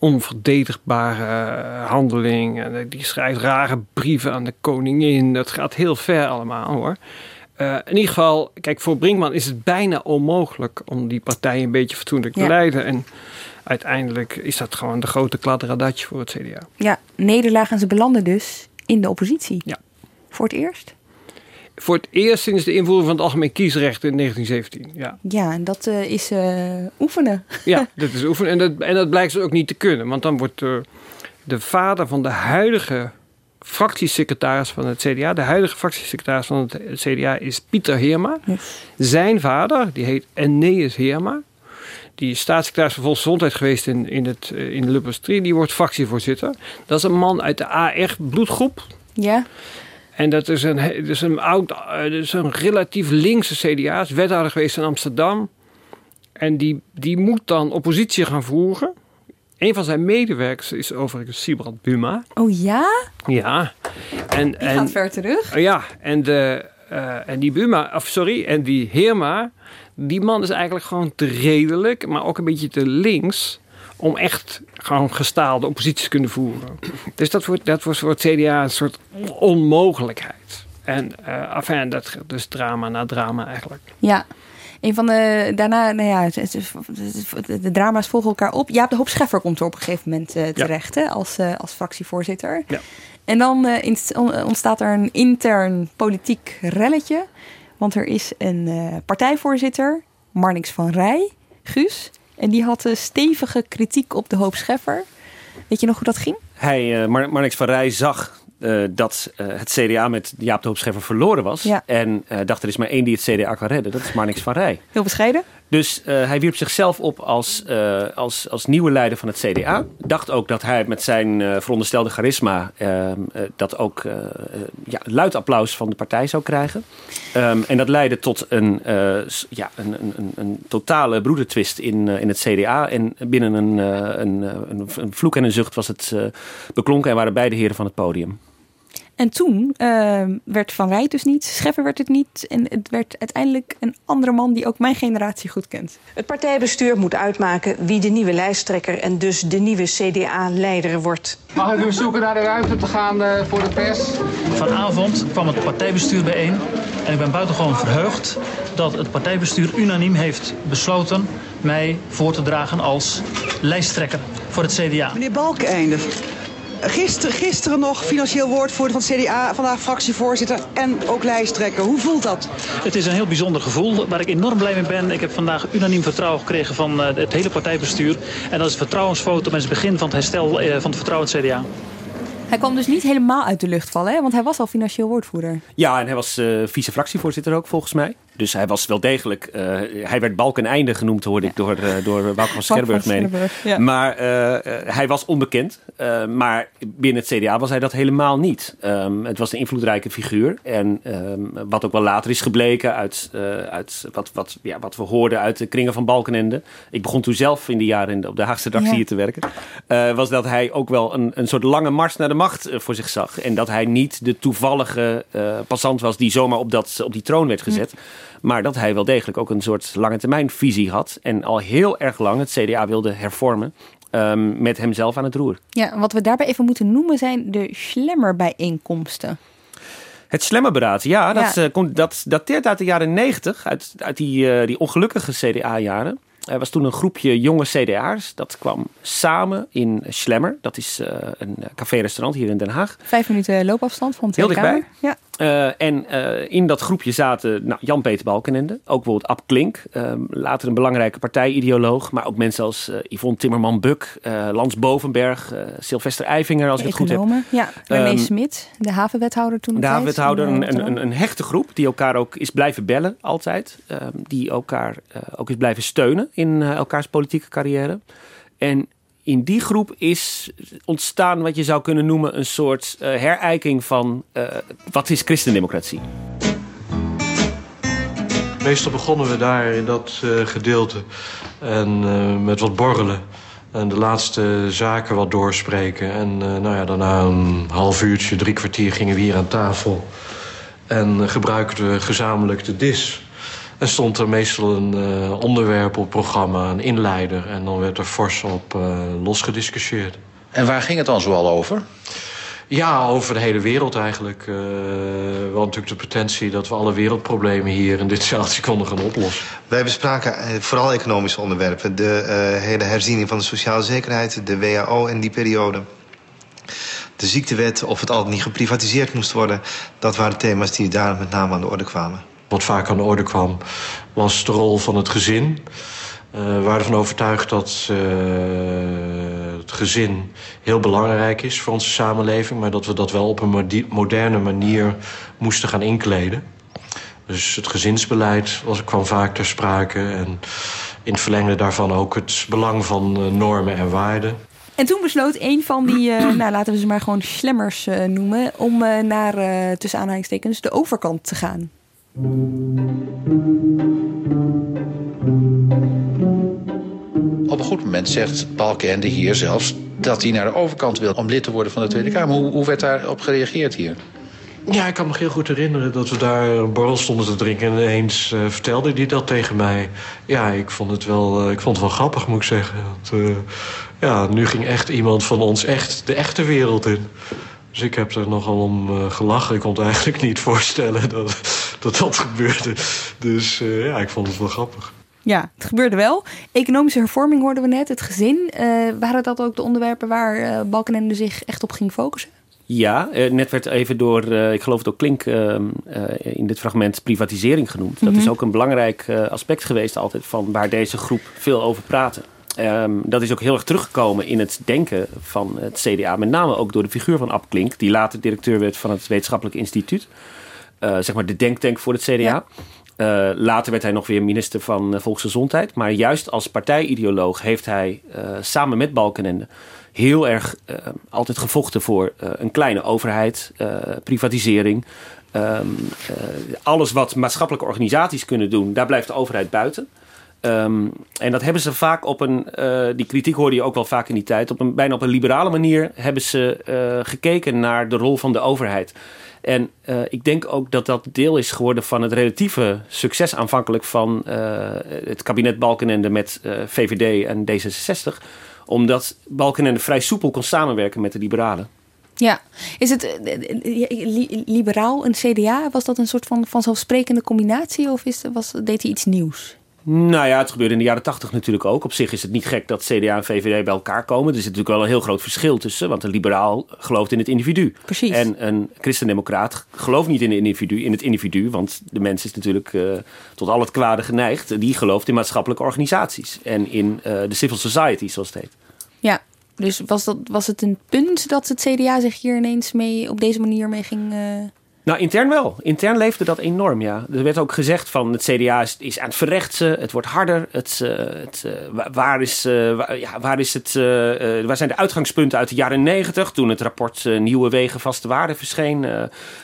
onverdedigbare eh, handeling. En die schrijft rare brieven aan de koningin. Dat gaat heel ver allemaal hoor. Eh, in ieder geval, kijk, voor Brinkman is het bijna onmogelijk om die partij een beetje fatsoenlijk te Ja. leiden. En uiteindelijk is dat gewoon de grote kladderadatje voor het CDA. Ja, nederlaag en ze belanden dus in de oppositie. Ja. Voor het eerst? Voor het eerst sinds de invoering van het algemeen kiesrecht in 1917. Ja, Ja, en dat eh, is eh, oefenen. ja dat is oefenen. En dat, en dat blijkt ze ook niet te kunnen. Want dan wordt eh, de vader van de huidige fractiesecretaris van het CDA... de huidige fractiesecretaris van het CDA is Pieter Heerma. Zijn vader, die heet Eneas Heerma... Die is staatssecretaris van Volksgezondheid geweest in, in, het, in de Lubbers 3. Die wordt fractievoorzitter. Dat is een man uit de AR-bloedgroep. Ja, En dat is een, dat is een, oud, eh, dat is een relatief linkse CDA. Is wethouder geweest in Amsterdam. En die, die moet dan oppositie gaan voeren. Een van zijn medewerkers is overigens Sibrand Buma. oh ja? Ja. En, Die en, gaat ver terug. ja, en, de, eh, en die Buma, of sorry, en die Heerma, die man is eigenlijk gewoon te redelijk, maar ook een beetje te links. Om echt gewoon gestaalde oppositie te kunnen voeren. Dus dat wordt, dat voor het CDA een soort onmogelijkheid. En uh, enfin, dat dus drama na drama eigenlijk. Ja. Een van de, daarna, nou ja, de drama's volgen elkaar op. Jaap de Hoop Scheffer komt er op een gegeven moment eh, terecht hè, als, eh, als fractievoorzitter. Ja. En dan eh, ontstaat er een intern politiek relletje. Want er is een eh, partijvoorzitter, Marnix van Rij, Guus. En die had eh, stevige kritiek op de Hoop Scheffer. Weet je nog hoe dat ging? Hij, Mar Marnix van Rij zag eh, dat eh, het CDA met Jaap de Hoop Scheffer verloren was. Ja. En dacht er is maar één die het CDA kan redden. Dat is Marnix van Rij. Heel bescheiden. Dus eh, hij wierp zichzelf op als, eh, als, als nieuwe leider van het CDA. Dacht ook dat hij met zijn eh, veronderstelde charisma eh, eh, dat ook ja, luid applaus van de partij zou krijgen. Ehm, en dat leidde tot een, ja, een, een, een, totale broedertwist in, in het CDA. En binnen een, een, een, vloek en een zucht was het beklonken en waren beide heren van het podium. En toen uh, werd Van Rij dus niet, Scheffer werd het niet. En het werd uiteindelijk een andere man die ook mijn generatie goed kent. Het partijbestuur moet uitmaken wie de nieuwe lijsttrekker en dus de nieuwe CDA-leider wordt. Mag ik u zoeken naar de ruimte te gaan uh, voor de pers? Vanavond kwam het partijbestuur bijeen. En ik ben buitengewoon verheugd dat het partijbestuur unaniem heeft besloten mij voor te dragen als lijsttrekker voor het CDA. Meneer Balkeinde, gisteren, gisteren nog financieel woordvoerder van het CDA, vandaag fractievoorzitter en ook lijsttrekker. Hoe voelt dat? Het is een heel bijzonder gevoel waar ik enorm blij mee ben. Ik heb vandaag unaniem vertrouwen gekregen van uh, het hele partijbestuur. En dat is een vertrouwensfoto met het begin van het herstel uh, van het vertrouwen in het CDA. Hij kwam dus niet helemaal uit de lucht vallen, hè? want hij was al financieel woordvoerder. Ja, en hij was uh, vice-fractievoorzitter ook volgens mij. Dus hij was wel degelijk. Uh, hij werd Balkeneinde genoemd, hoorde ik door, uh, door Wouter van Scherburg. Meen ja. Maar hij was onbekend. maar binnen het CDA was hij dat helemaal niet. Um, het was een invloedrijke figuur. En um, wat ook wel later is gebleken uit, uit wat, wat, ja, wat we hoorden uit de kringen van Balkenende. Ik begon toen zelf in die jaren op de Haagse redactie ja. hier te werken. was dat hij ook wel een, een soort lange mars naar de macht voor zich zag. En dat hij niet de toevallige passant was die zomaar op, dat, op die troon werd gezet. Hm. Maar dat hij wel degelijk ook een soort lange termijn visie had. En al heel erg lang het CDA wilde hervormen. Um, met hemzelf aan het roer. Ja, wat we daarbij even moeten noemen zijn de Schlemmer-bijeenkomsten. Het Slemmerberaad, ja, dat, ja. Uh, dat dateert uit de jaren negentig. Uit, uit die, uh, die ongelukkige CDA-jaren. Er was toen een groepje jonge CDA'ers. Dat kwam samen in Slemmer. Dat is uh, een café-restaurant hier in Den Haag. Vijf minuten loopafstand van Heel dichtbij. Ja. Uh, en uh, in dat groepje zaten nou, Jan-Peter Balkenende. Ook bijvoorbeeld Ab Klink. later een belangrijke partijideoloog. Maar ook mensen als Yvonne Timmerman-Buk. Lans Bovenberg. Sylvester Eifinger, als ik het goed heb. Ja, René um, Smit. De havenwethouder toen. De havenwethouder. Een, een, een, hechte groep. Die elkaar ook is blijven bellen. Altijd. Um, die elkaar ook is blijven steunen in elkaars politieke carrière. En in die groep is ontstaan wat je zou kunnen noemen een soort uh, herijking van uh, wat is christendemocratie. Meestal begonnen we daar in dat uh, gedeelte en met wat borrelen. En de laatste zaken wat doorspreken. En nou ja, daarna een half uurtje, drie kwartier gingen we hier aan tafel. En gebruikten we gezamenlijk de dis. En stond er meestal een uh, onderwerp op het programma, een inleider. En dan werd er fors op uh, losgediscussieerd. En waar ging het dan zoal over? Ja, over de hele wereld eigenlijk. Uh, we hadden natuurlijk de potentie dat we alle wereldproblemen hier in dit zaaltje konden gaan oplossen. Wij bespraken vooral economische onderwerpen. De uh, hele herziening van de sociale zekerheid, de WHO in die periode. De ziektewet, of het al niet geprivatiseerd moest worden. Dat waren thema's die daar met name aan de orde kwamen. Wat vaak aan de orde kwam, was de rol van het gezin. Uh, we waren ervan overtuigd dat uh, het gezin heel belangrijk is voor onze samenleving... maar dat we dat wel op een moderne manier moesten gaan inkleden. Dus het gezinsbeleid was, kwam vaak ter sprake... en in het verlengde daarvan ook het belang van uh, normen en waarden. En toen besloot een van die, nou laten we ze maar gewoon slemmers noemen... om naar, tussen aanhalingstekens, de overkant te gaan. Op een goed moment zegt Balkenende hier zelfs dat hij naar de overkant wil om lid te worden van de Tweede Kamer. Hoe, hoe werd daarop gereageerd hier? Ja, ik kan me heel goed herinneren dat we daar een borrel stonden te drinken. En ineens uh, vertelde hij dat tegen mij. Ja, ik vond het wel, uh, ik vond het wel grappig, moet ik zeggen. Uh, ja, nu ging echt iemand van ons echt de echte wereld in. Dus ik heb er nogal om uh, gelachen. Ik kon het eigenlijk niet voorstellen dat dat, dat gebeurde. Dus uh, ja, ik vond het wel grappig. Ja, het gebeurde wel. Economische hervorming hoorden we net, het gezin. Uh, waren dat ook de onderwerpen waar uh, Balkenende zich echt op ging focussen? Ja, net werd even door, ik geloof door Klink in dit fragment privatisering genoemd. Dat mm -hmm. is ook een belangrijk aspect geweest altijd van waar deze groep veel over praten. Um, dat is ook heel erg teruggekomen in het denken van het CDA. Met name ook door de figuur van Ab Klink, die later directeur werd van het Wetenschappelijk Instituut. Uh, zeg maar de denktank voor het CDA. Ja. Uh, later werd hij nog weer minister van uh, Volksgezondheid. Maar juist als partijideoloog heeft hij samen met Balkenende heel erg altijd gevochten voor een kleine overheid, privatisering. Um, alles wat maatschappelijke organisaties kunnen doen, daar blijft de overheid buiten. Ehm, en dat hebben ze vaak op een, eh, die kritiek hoorde je ook wel vaak in die tijd, op een, bijna op een liberale manier hebben ze eh, gekeken naar de rol van de overheid. En uh, ik denk ook dat dat deel is geworden van het relatieve succes aanvankelijk van het kabinet Balkenende met VVD en D66. Omdat Balkenende vrij soepel kon samenwerken met de liberalen. Ja, is het liberaal een CDA? Was dat een soort van vanzelfsprekende combinatie of is, was, deed hij iets nieuws? Nou ja, het gebeurde in de jaren tachtig natuurlijk ook. Op zich is het niet gek dat CDA en VVD bij elkaar komen. Er zit natuurlijk wel een heel groot verschil tussen. Want een liberaal gelooft in het individu. Precies. En een christendemocraat gelooft niet in, de individu, in het individu. Want de mens is natuurlijk uh, tot al het kwade geneigd. Die gelooft in maatschappelijke organisaties. En in uh, de civil society, zoals het heet. Ja, dus was, dat, was het een punt dat het CDA zich hier ineens mee op deze manier mee ging... Uh... Nou, intern wel. Intern leefde dat enorm, ja. Er werd ook gezegd van het CDA is, is aan het verrechtsen, het wordt harder. Het, uh, het, uh, waar, is, uh, waar, ja, waar, is het, waar zijn de uitgangspunten uit de jaren negentig, toen het rapport Nieuwe Wegen Vaste Waarden verscheen,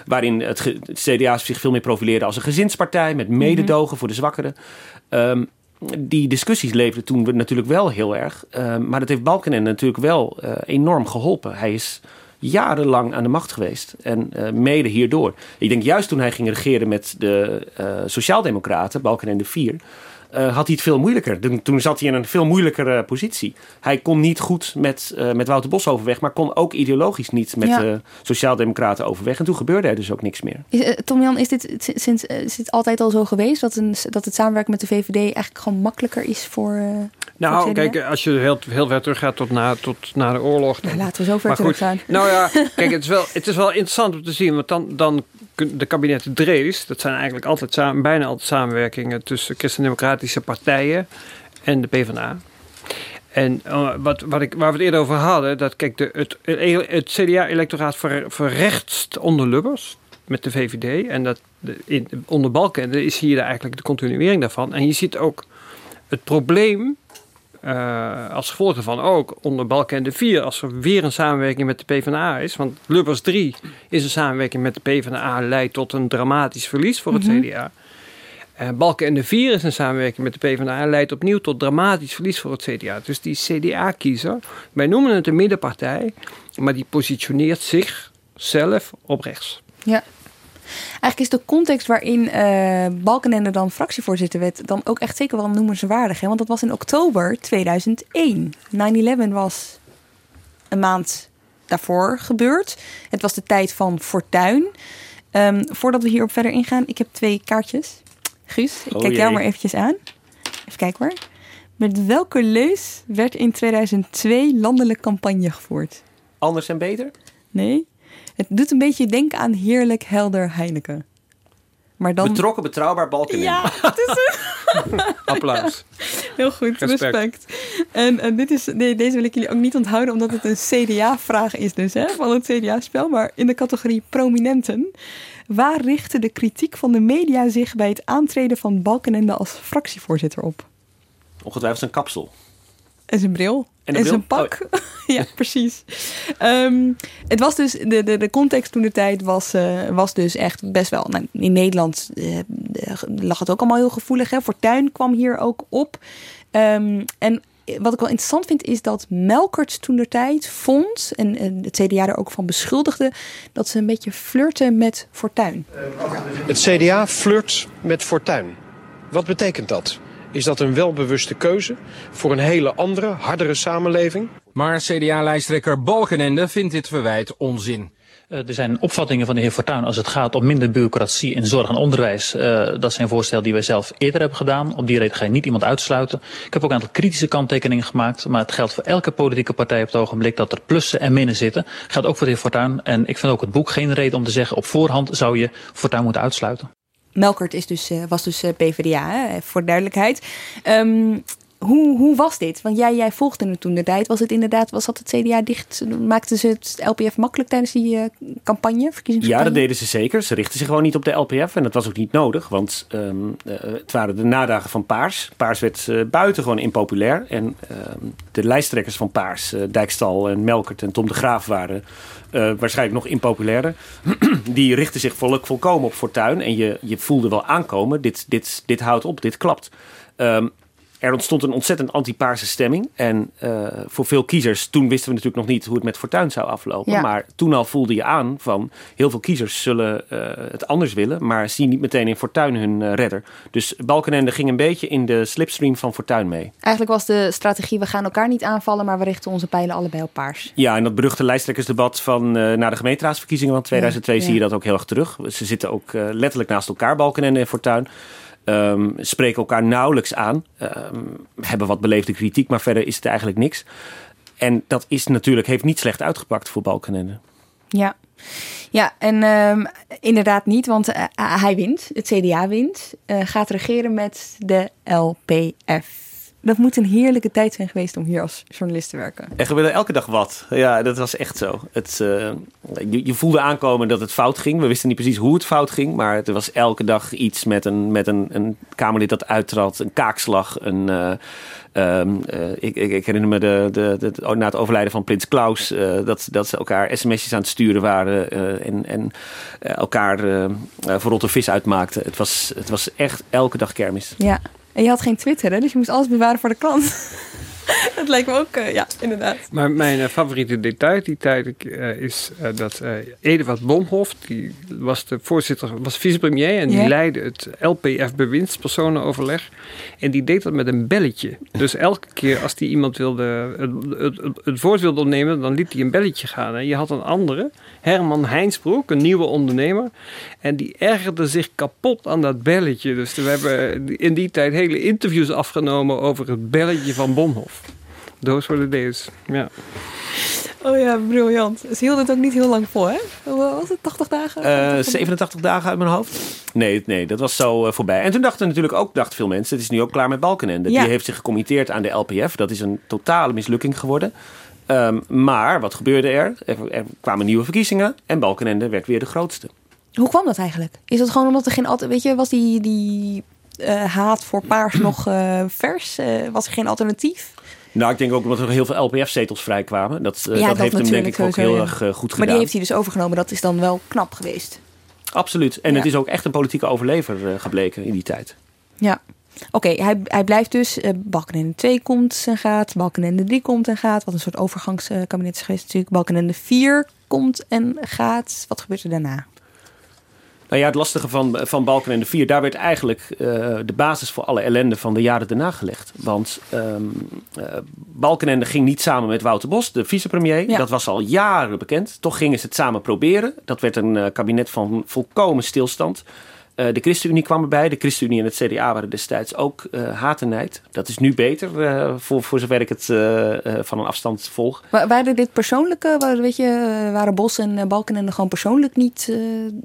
waarin het, het, CDA zich veel meer profileerde als een gezinspartij met mededogen mm -hmm. voor de zwakkeren. Um, die discussies leefden toen natuurlijk wel heel erg. maar dat heeft Balkenende natuurlijk wel enorm geholpen. Hij is jarenlang aan de macht geweest. En uh, mede hierdoor. Ik denk juist toen hij ging regeren met de uh, Sociaaldemocraten, Balkenende 4. Uh, had hij het veel moeilijker. Toen zat hij in een veel moeilijkere positie. Hij kon niet goed met, uh, met Wouter Bos overweg, maar kon ook ideologisch niet met de ja. Sociaaldemocraten overweg. En toen gebeurde er dus ook niks meer. Is, Tom Jan, is dit, sinds, is dit altijd al zo geweest dat, een, dat het samenwerken met de VVD eigenlijk gewoon makkelijker is voor. Nou, kijk, als je heel, heel ver terug gaat tot na, tot na de oorlog. Dan, laten we zo ver terug gaan. Nou ja, kijk, het is, wel, het is wel interessant om te zien, want dan, dan de kabinetten Drees, dat zijn eigenlijk altijd samen, bijna altijd samenwerkingen tussen christendemocratische partijen en de PvdA. En uh, wat, wat ik, waar we het eerder over hadden, dat kijk, de, het, het CDA-electoraat ver, verrechtst onder Lubbers met de VVD. En dat de, in, onder Balken is hier eigenlijk de continuering daarvan. En je ziet ook het probleem uh, als gevolg daarvan ook onder Balkenende 4, als er weer een samenwerking met de PvdA is. Want Lubbers 3 is een samenwerking met de PvdA, leidt tot een dramatisch verlies voor het mm -hmm. CDA. Uh, Balkenende 4 is een samenwerking met de PvdA, leidt opnieuw tot dramatisch verlies voor het CDA. Dus die CDA-kiezer, wij noemen het een middenpartij, maar die positioneert zichzelf op rechts. Ja. Eigenlijk is de context waarin uh, Balkenende dan fractievoorzitter werd... dan ook echt zeker wel noemenswaardig. Hè? Want dat was in oktober 2001. 9-11 was een maand daarvoor gebeurd. Het was de tijd van Fortuin. Um, voordat we hierop verder ingaan, ik heb twee kaartjes. Guus, ik oh kijk jee. jou maar eventjes aan. Even kijken hoor. Met welke leus werd in 2002 landelijk campagne gevoerd? Anders en beter? Nee. Het doet een beetje denken aan heerlijk helder Heineken. Maar dan... Betrokken, betrouwbaar, Balkenende. Ja, het is een... Applaus. Heel goed, respect. respect. En, en dit is, nee, deze wil ik jullie ook niet onthouden, omdat het een CDA-vraag is dus, hè, van het CDA-spel. Maar in de categorie prominenten. Waar richtte de kritiek van de media zich bij het aantreden van Balkenende als fractievoorzitter op? Ongetwijfeld zijn kapsel. En zijn bril. En, en zijn pak. Oh. ja, precies. Um, het was dus, de, de, de context toen de tijd was, uh, was dus echt best wel. Nou, in Nederland uh, lag het ook allemaal heel gevoelig. Hè? Fortuin kwam hier ook op. Um, en wat ik wel interessant vind, is dat Melkert toen de tijd vond, en, en het CDA er ook van beschuldigde, dat ze een beetje flirten met Fortuin. Het CDA flirt met Fortuin. Wat betekent dat? Is dat een welbewuste keuze voor een hele andere, hardere samenleving? Maar CDA-lijsttrekker Balkenende vindt dit verwijt onzin. Uh, er zijn opvattingen van de heer Fortuyn als het gaat om minder bureaucratie in zorg en onderwijs. Uh, dat zijn voorstellen die wij zelf eerder hebben gedaan. Op die reden ga je niet iemand uitsluiten. Ik heb ook een aantal kritische kanttekeningen gemaakt. Maar het geldt voor elke politieke partij op het ogenblik dat er plussen en minnen zitten. Geldt ook voor de heer Fortuyn. En ik vind ook het boek geen reden om te zeggen op voorhand zou je Fortuyn moeten uitsluiten. Melkert is dus, uh, was dus PvdA, hè, voor duidelijkheid. Um, hoe, hoe was dit? Want jij, jij volgde het toen de tijd. Was het inderdaad, was dat het CDA dicht? Maakten ze het LPF makkelijk tijdens die uh, campagne, Ja, dat deden ze zeker. Ze richtten zich gewoon niet op de LPF. En dat was ook niet nodig, want um, uh, het waren de nadagen van Paars. Paars werd uh, buitengewoon impopulair. En de lijsttrekkers van Paars, Dijkstal en Melkert en Tom de Graaf waren waarschijnlijk nog impopulairder. die richtten zich vol, volkomen op Fortuin. En je, je voelde wel aankomen, dit, dit, dit houdt op, dit klapt. Um, er ontstond een ontzettend anti-paarse stemming. En eh, voor veel kiezers, toen wisten we natuurlijk nog niet hoe het met Fortuyn zou aflopen. Ja. Maar toen al voelde je aan van heel veel kiezers zullen eh, het anders willen. Maar zien niet meteen in Fortuyn hun eh, redder. Dus Balkenende ging een beetje in de slipstream van Fortuyn mee. Eigenlijk was de strategie, we gaan elkaar niet aanvallen, maar we richten onze pijlen allebei op paars. Ja, en dat beruchte lijsttrekkersdebat van na de gemeenteraadsverkiezingen van 2002 Ja, zie je dat ook heel erg terug. Ze zitten ook letterlijk naast elkaar, Balkenende en Fortuyn. Um, spreken elkaar nauwelijks aan. Um, hebben wat beleefde kritiek, maar verder is het eigenlijk niks. En dat is natuurlijk, heeft niet slecht uitgepakt voor Balkenende. Ja, ja en um, inderdaad niet, want uh, hij wint. Het CDA wint. Uh, gaat regeren met de LPF. Dat moet een heerlijke tijd zijn geweest om hier als journalist te werken. Er gebeurde elke dag wat. Ja, dat was echt zo. Het, uh, je, je, voelde aankomen dat het fout ging. We wisten niet precies hoe het fout ging. Maar er was elke dag iets met een, met een, een Kamerlid dat uittrad. Een kaakslag. Een, uh, um, uh, ik, ik, ik, herinner me de, de, de, na het overlijden van Prins Klaus. dat, dat ze elkaar sms'jes aan het sturen waren. en en elkaar voor rotte vis uitmaakten. Het was, het was echt elke dag kermis. Ja. En je had geen Twitter, hè? dus je moest alles bewaren voor de klant. dat lijkt me ook, uh, ja, inderdaad. Maar mijn uh, favoriete detail die tijd uh, is dat Eduard Bomhoff, die was de voorzitter, was vicepremier en die leidde het LPF bewindspersonenoverleg. En die deed dat met een belletje. Dus elke keer als die iemand wilde, het, het, het, het woord wilde opnemen, dan liet hij een belletje gaan. En je had een andere, Herman Heinsbroek, een nieuwe ondernemer. En die ergerde zich kapot aan dat belletje. Dus we hebben in die tijd hele interviews afgenomen over het belletje van Bomhoff. Those were the days, ja. Oh ja, briljant. Ze hield het ook niet heel lang vol, hè? Hoe was het? 80 dagen? Uh, 87 dagen uit mijn hoofd. Nee, nee dat was zo uh, voorbij. En toen dachten natuurlijk ook, dachten veel mensen, het is nu ook klaar met Balkenende. Ja. Die heeft zich gecommitteerd aan de LPF. Dat is een totale mislukking geworden. Um, maar wat gebeurde er? er? Er kwamen nieuwe verkiezingen en Balkenende werd weer de grootste. Hoe kwam dat eigenlijk? Is dat gewoon omdat er geen altijd, weet je, was die, die uh, haat voor paars nog uh, vers? Uh, was er geen alternatief? Nou, ik denk ook omdat er heel veel LPF-zetels vrijkwamen. Dat, uh, ja, dat, dat heeft hem denk ik ook heel erg uh, goed gedaan. Maar die heeft hij dus overgenomen. Dat is dan wel knap geweest. Absoluut. En ja. het is ook echt een politieke overlever uh, gebleken in die tijd. Ja. Oké, okay, hij, hij blijft dus. Uh, Balkenende 2 komt en gaat. Balkenende 3 komt en gaat. Wat een soort overgangskabinet is geweest natuurlijk. Balkenende 4 komt en gaat. Wat gebeurt er daarna? Nou ja, het lastige van, van Balkenende 4, daar werd eigenlijk uh, de basis voor alle ellende van de jaren daarna gelegd. Want um, uh, Balkenende ging niet samen met Wouter Bos, de vicepremier. Ja. Dat was al jaren bekend. Toch gingen ze het samen proberen. Dat werd een uh, kabinet van volkomen stilstand. Uh, de ChristenUnie kwam erbij. De ChristenUnie en het CDA waren destijds ook uh, haat en nijd. Dat is nu beter, uh, voor, voor zover ik het van een afstand volg. Maar waren dit persoonlijke, waren, weet je, waren Bos en Balkenende gewoon persoonlijk niet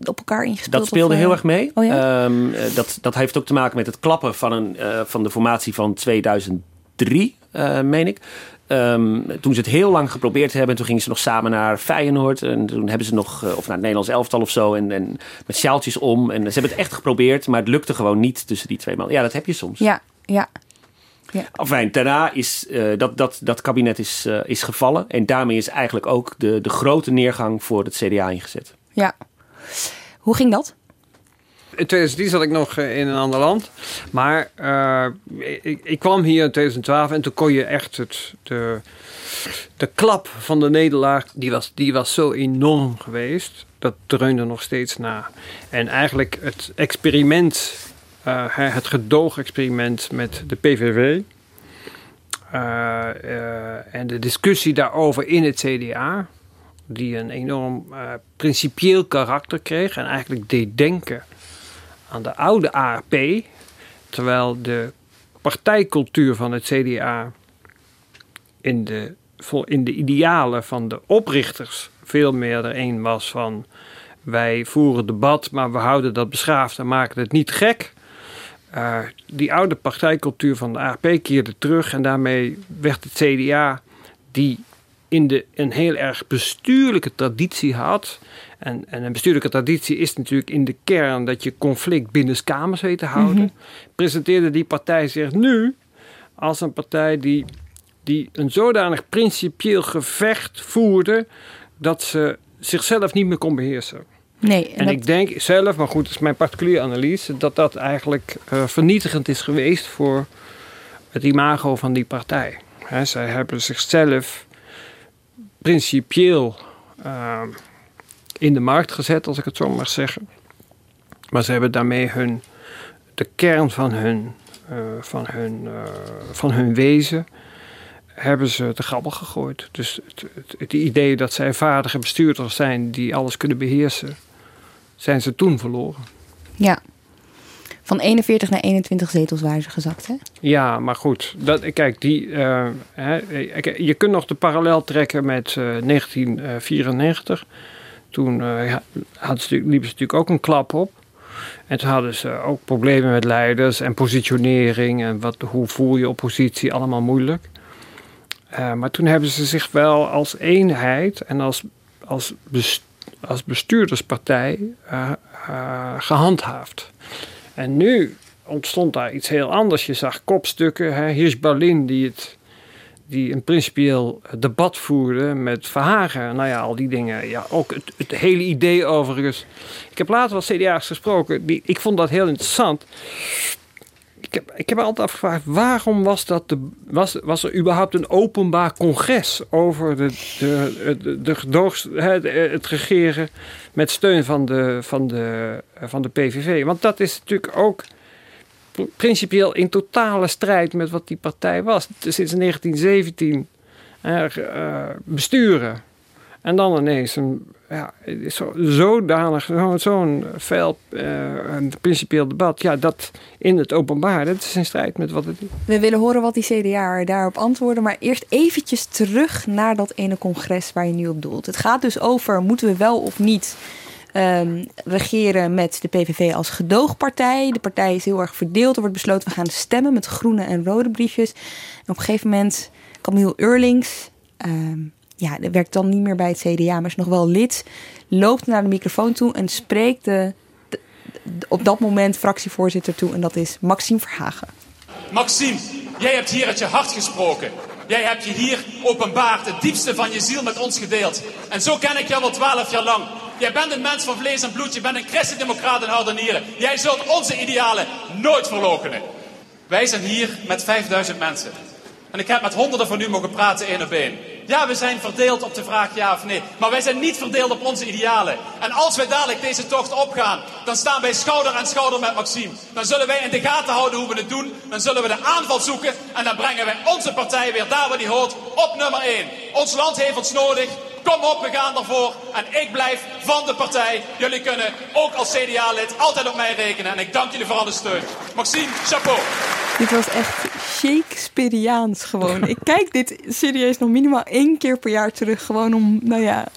op elkaar ingespeeld? Dat speelde of, heel erg mee. Oh ja? um, dat, dat heeft ook te maken met het klappen van, een, van de formatie van 2003, meen ik. Um, toen ze het heel lang geprobeerd hebben, toen gingen ze nog samen naar Feyenoord. En toen hebben ze nog, of naar het Nederlands elftal of zo. En, en met sjaaltjes om. En ze hebben het echt geprobeerd, maar het lukte gewoon niet tussen die twee mannen. Ja, dat heb je soms. Ja, ja. Ja. Enfin, daarna is uh, dat, dat, dat kabinet is, uh, is gevallen. En daarmee is eigenlijk ook de, de grote neergang voor het CDA ingezet. Ja. Hoe ging dat? In 2010 zat ik nog uh, in een ander land. Maar uh, ik, ik, kwam hier in 2012 en toen kon je echt het, de, de klap van de nederlaag, die was, die was zo enorm geweest. Dat dreunde nog steeds na. En eigenlijk het experiment, uh, het gedoog-experiment met de PVV. en de discussie daarover in het CDA, die een enorm principieel karakter kreeg en eigenlijk deed denken aan de oude ARP, terwijl de partijcultuur van het CDA in de, in de idealen van de oprichters veel meer er een was van wij voeren debat, maar we houden dat beschaafd en maken het niet gek. Uh, die oude partijcultuur van de ARP keerde terug en daarmee werd het CDA, die in de, een heel erg bestuurlijke traditie had. En, en een bestuurlijke traditie is natuurlijk in de kern dat je conflict binnenskamers weet te houden. Mm -hmm. Presenteerde die partij zich nu als een partij die, die een zodanig principieel gevecht voerde dat ze zichzelf niet meer kon beheersen. Nee, en, en dat... ik denk zelf, maar goed, dat is mijn particuliere analyse, dat dat eigenlijk uh, vernietigend is geweest voor het imago van die partij. Hè, zij hebben zichzelf principieel uh, in de markt gezet, als ik het zo mag zeggen. Maar ze hebben daarmee hun, de kern van hun, uh, van hun, uh, van hun wezen hebben ze te grabbel gegooid. Dus het, het, het, idee dat zij vaardige bestuurders zijn die alles kunnen beheersen, zijn ze toen verloren. Ja. Van 41 naar 21 zetels waren ze gezakt, hè? Ja, maar goed. Dat, kijk, die, uh, hè, je kunt nog de parallel trekken met uh, 1994. Toen uh, hadden ze, liepen ze natuurlijk ook een klap op. En toen hadden ze ook problemen met leiders en positionering. En wat, hoe voel je oppositie, allemaal moeilijk. Uh, maar toen hebben ze zich wel als eenheid en als, als, als bestuurderspartij uh, gehandhaafd. En nu ontstond daar iets heel anders. Je zag kopstukken. Hè? Hier is Berlin die, het, die een principieel debat voerde met Verhagen. Nou ja, al die dingen. Ja, ook het, het hele idee overigens. Ik heb later wat CDA's gesproken. Die, ik vond dat heel interessant. Ik heb, ik heb me altijd afgevraagd, waarom was, dat de, was, was er überhaupt een openbaar congres over de, de, het, het regeren met steun van de, van, de, van de PVV? Want dat is natuurlijk ook principieel in totale strijd met wat die partij was. Sinds 1917 uh, besturen. En dan ineens een ja, zo, zodanig, zo'n zo fel uh, principieel debat. Ja, dat in het openbaar, dat is in strijd met wat het is. We willen horen wat die CDA daarop antwoorden. Maar eerst eventjes terug naar dat ene congres waar je nu op doelt. Het gaat dus over, moeten we wel of niet um, regeren met de PVV als gedoogpartij. De partij is heel erg verdeeld. Er wordt besloten, we gaan stemmen met groene en rode briefjes. En op een gegeven moment, Camille Eurlings... Um, ja, dat werkt dan niet meer bij het CDA, maar is nog wel lid. Loopt naar de microfoon toe en spreekt de, op dat moment fractievoorzitter toe. En dat is Maxime Verhagen. Maxime, jij hebt hier uit je hart gesproken. Jij hebt je hier openbaard, het diepste van je ziel met ons gedeeld. En zo ken ik jou al twaalf jaar lang. Jij bent een mens van vlees en bloed, je bent een christendemocraat en harde nieren. Jij zult onze idealen nooit verloochenen. Wij zijn hier met 5000 mensen. En ik heb met honderden van u mogen praten één op één. Ja, we zijn verdeeld op de vraag ja of nee. Maar wij zijn niet verdeeld op onze idealen. En als wij dadelijk deze tocht opgaan, dan staan wij schouder aan schouder met Maxime. Dan zullen wij in de gaten houden hoe we het doen. Dan zullen we de aanval zoeken. En dan brengen wij onze partij weer daar waar die hoort. Op nummer 1. Ons land heeft ons nodig. Kom op, we gaan ervoor. En ik blijf van de partij. Jullie kunnen ook als CDA-lid altijd op mij rekenen. En ik dank jullie voor alle steun. Maxime, chapeau. Dit was echt Shakespeareaans gewoon. ik kijk dit serieus nog minimaal één keer per jaar terug. Gewoon om, nou ja,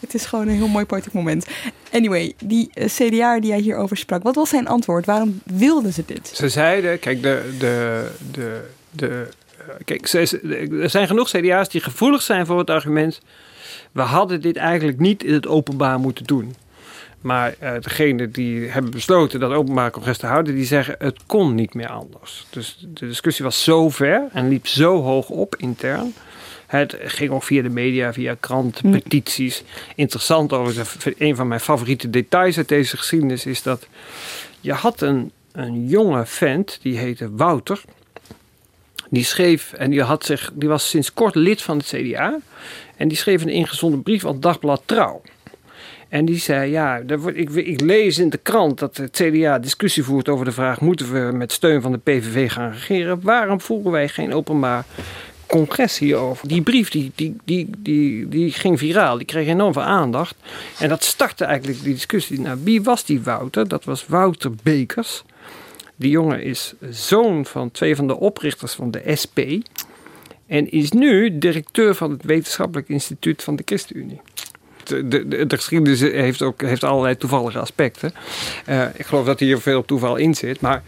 het is gewoon een heel mooi politiek moment. Anyway, die uh, CDA die jij hierover sprak, wat was zijn antwoord? Waarom wilden ze dit? Ze zeiden, kijk, de, de, de, de, kijk ze, er zijn genoeg CDA's die gevoelig zijn voor het argument... we hadden dit eigenlijk niet in het openbaar moeten doen. Maar uh, degene die hebben besloten dat openbaar congres te houden, die zeggen het kon niet meer anders. Dus de discussie was zo ver en liep zo hoog op intern. Het ging ook via de media, via kranten, petities. Interessant overigens, een van mijn favoriete details uit deze geschiedenis is dat je had een, een jonge vent, die heette Wouter. Die schreef, en die, had zich, die was sinds kort lid van het CDA. En die schreef een ingezonden brief aan Dagblad Trouw. En die zei, ja, ik, ik, lees in de krant dat het CDA discussie voert over de vraag... moeten we met steun van de PVV gaan regeren? Waarom voeren wij geen openbaar congres hierover? Die brief die, die, die, die, die ging viraal, die kreeg enorm veel aandacht. En dat startte eigenlijk die discussie. Nou, wie was die Wouter? Dat was Wouter Bekers. Die jongen is zoon van twee van de oprichters van de SP... en is nu directeur van het Wetenschappelijk Instituut van de ChristenUnie de, de, de, geschiedenis heeft ook heeft allerlei toevallige aspecten. Uh, ik geloof dat hier veel toeval in zit. Maar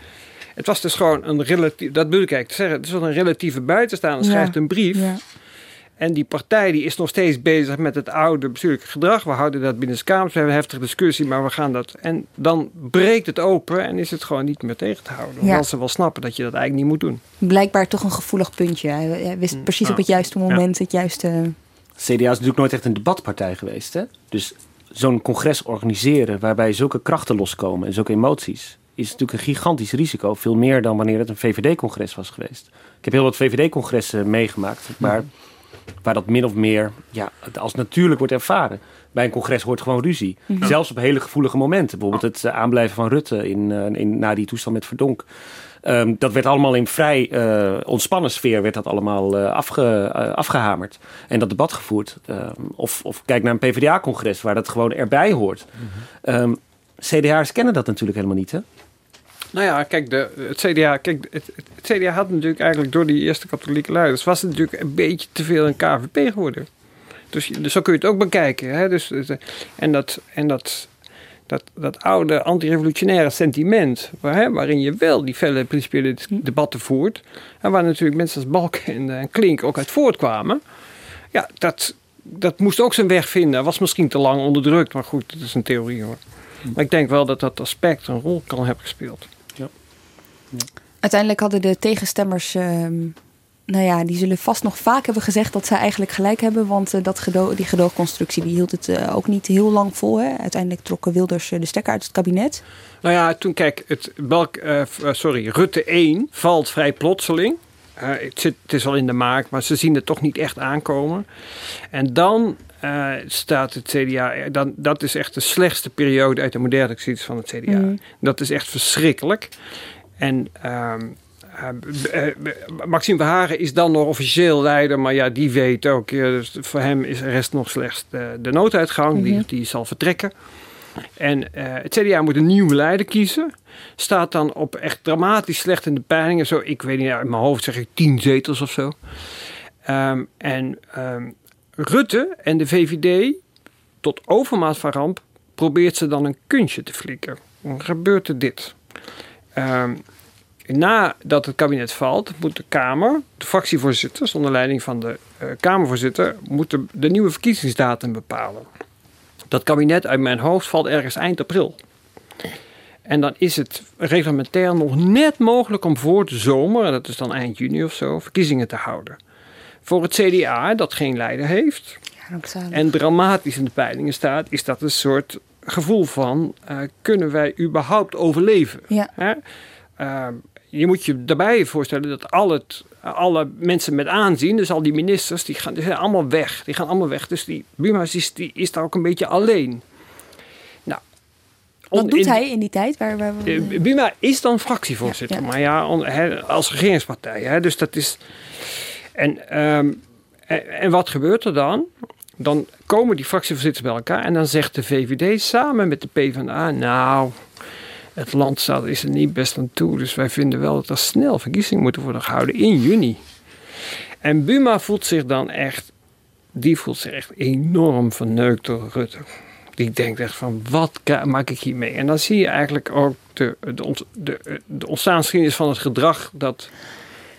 het was dus gewoon een relatief. Dat bedoel ik eigenlijk te zeggen. Het is wel een relatieve buitenstaander. Ja. Schrijft een brief. Ja. En die partij die is nog steeds bezig met het oude bestuurlijke gedrag. We houden dat binnen de Kamers. We hebben een heftige discussie, maar we gaan dat. En dan breekt het open en is het gewoon niet meer tegen te houden. Omdat ze wel snappen dat je dat eigenlijk niet moet doen. Blijkbaar toch een gevoelig puntje. Hij wist precies ja. op het juiste moment het juiste CDA is natuurlijk nooit echt een debatpartij geweest. Hè? Dus zo'n congres organiseren waarbij zulke krachten loskomen en zulke emoties is natuurlijk een gigantisch risico. Veel meer dan wanneer het een VVD-congres was geweest. Ik heb heel wat VVD-congressen meegemaakt. Maar waar dat min of meer ja, als natuurlijk wordt ervaren. Bij een congres hoort gewoon ruzie. Mhm. Zelfs op hele gevoelige momenten. Bijvoorbeeld het eh, aanblijven van Rutte in, eh, in, na die toestand met Verdonk. Ehm, dat werd allemaal in vrij eh, ontspannen sfeer werd dat allemaal afge, eh, afgehamerd. En dat debat gevoerd. Ehm, of, of kijk naar een PvdA-congres waar dat gewoon erbij hoort. Ehm, CDA'ers kennen dat natuurlijk helemaal niet, hè? Nou ja, kijk, de, het, CDA, kijk het, het, CDA had natuurlijk eigenlijk door die eerste katholieke leiders... was het natuurlijk een beetje te veel een KVP geworden. Dus, dus zo kun je het ook bekijken. Hè? Dus, dus, en dat, en dat, dat, dat oude antirevolutionaire sentiment... Hè, waarin je wel die felle principiële debatten voert... en waar natuurlijk mensen als Balk en, eh, en Klink ook uit voortkwamen... ja, dat, dat moest ook zijn weg vinden. Was misschien te lang onderdrukt, maar goed, dat is een theorie hoor. Maar ik denk wel dat dat aspect een rol kan hebben gespeeld. Uiteindelijk hadden de tegenstemmers, ehm, nou ja, die zullen vast nog vaak hebben gezegd dat zij eigenlijk gelijk hebben. Want eh, dat gedo die gedoogconstructie die hield het eh, ook niet heel lang vol. Hè. Uiteindelijk trokken Wilders eh, de stekker uit het kabinet. Nou ja, toen kijk, het, Balk, sorry, Rutte 1 valt vrij plotseling. Het, zit, het is al in de maak, maar ze zien het toch niet echt aankomen. En dan staat het CDA, dan, dat is echt de slechtste periode uit de moderne geschiedenis van het CDA. Mm. Dat is echt verschrikkelijk. En ehm, eh, eh, Maxime Verhagen is dan nog officieel leider, maar ja, die weet ook, eh, dus voor hem is rest nog slechts de, de nooduitgang, die, Mhm. die zal vertrekken. En het CDA moet een nieuwe leider kiezen. Staat dan op echt dramatisch slecht in de peilingen. Zo, ik weet niet, uit mijn hoofd zeg ik tien zetels of zo. Ehm, en ehm, Rutte en de VVD, tot overmaat van ramp, probeert ze dan een kunstje te flikken. Dan gebeurt er dit. Ehm, nadat het kabinet valt, moet de Kamer, de fractievoorzitters onder leiding van de eh, Kamervoorzitter, moeten de nieuwe verkiezingsdatum bepalen. Dat kabinet uit mijn hoofd valt ergens eind april. En dan is het reglementair nog net mogelijk om voor de zomer, en dat is dan eind juni of zo, verkiezingen te houden. Voor het CDA, dat geen leider heeft en dramatisch in de peilingen staat, is dat een soort gevoel van: eh, kunnen wij überhaupt overleven? Ja. Hè? Eh, je moet je daarbij voorstellen dat al het, alle mensen met aanzien, dus al die ministers, die, gaan, die zijn allemaal weg. Die gaan allemaal weg. Dus die Buma is, die is daar ook een beetje alleen. Nou, Wat on- doet in- hij in die tijd? Waar, waar, eh, Buma is dan fractievoorzitter, Ja, ja. maar ja, on- als regeringspartij. Hè, dus dat is. En, ehm, en, en wat gebeurt er dan? Dan komen die fractievoorzitters bij elkaar en dan zegt de VVD samen met de PvdA: Nou, het land staat, is er niet best aan toe, dus wij vinden wel dat er snel verkiezingen moeten worden gehouden in juni. En Buma voelt zich dan echt, die voelt zich echt enorm verneukt door Rutte. Die denkt echt van, wat maak ik hiermee? En dan zie je eigenlijk ook de, de, de, de ontstaansgeschiedenis van het gedrag dat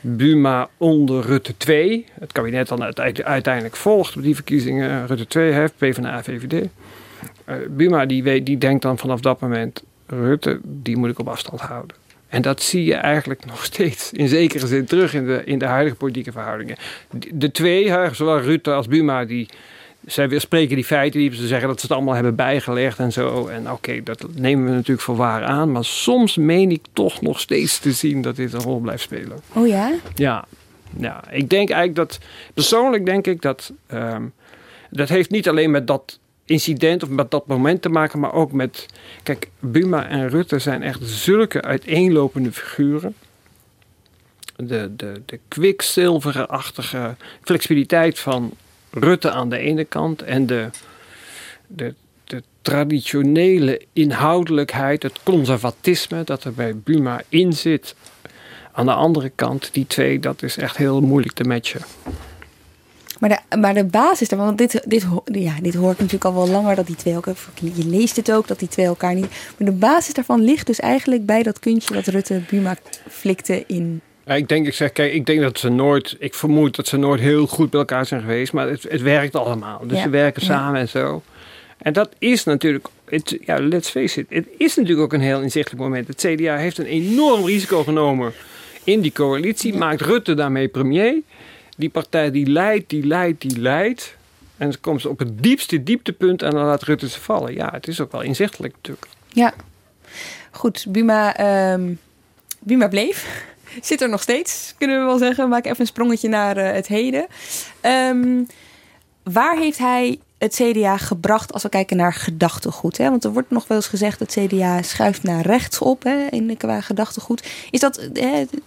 Buma onder Rutte 2, het kabinet dan uite- uiteindelijk volgt op die verkiezingen, Rutte 2 heeft, PvdA, VVD. Eh, Buma die, weet, die denkt dan vanaf dat moment, Rutte, die moet ik op afstand houden. En dat zie je eigenlijk nog steeds in zekere zin terug in de, in de huidige politieke verhoudingen. De, twee, zowel Rutte als Buma, die, zij weer spreken die feiten die ze zeggen dat ze het allemaal hebben bijgelegd en zo. En oké, dat nemen we natuurlijk voor waar aan. Maar soms meen ik toch nog steeds te zien dat dit een rol blijft spelen. Oh ja? Ja, ja, ik denk eigenlijk dat, persoonlijk denk ik dat, ehm, dat heeft niet alleen met dat incident of met dat moment te maken, maar ook met, kijk, Buma en Rutte zijn echt zulke uiteenlopende figuren. De, de, de kwikzilverachtige flexibiliteit van Rutte aan de ene kant en de, de, de traditionele inhoudelijkheid, het conservatisme dat er bij Buma in zit. Aan de andere kant, die twee, dat is echt heel moeilijk te matchen. Maar de, maar de basis daarvan, want dit, dit, ja, dit hoort natuurlijk al wel langer dat die twee elkaar. Je leest het ook dat die twee elkaar niet. Maar de basis daarvan ligt dus eigenlijk bij dat kunstje dat Rutte Buma flikte in. Ja, ik denk, ik zeg, kijk, ik denk dat ze nooit, ik vermoed dat ze nooit heel goed bij elkaar zijn geweest, maar het, het werkt allemaal. Dus Ja, ze werken samen en zo. En dat is natuurlijk, het, ja, let's face it, het is natuurlijk ook een heel inzichtelijk moment. Het CDA heeft een enorm risico genomen in die coalitie, maakt Rutte daarmee premier. Die partij die leidt, die leidt, die leidt. En dan komt ze op het diepste dieptepunt en dan laat Rutte ze vallen. Ja, het is ook wel inzichtelijk natuurlijk. Ja. Goed, Buma, ehm, Buma bleef. Zit er nog steeds, kunnen we wel zeggen. Maak even een sprongetje naar eh, het heden. Ehm, waar heeft hij het CDA gebracht als we kijken naar gedachtegoed? Hè? Want er wordt nog wel eens gezegd dat het CDA schuift naar rechts op hè, in, qua gedachtegoed. Is dat,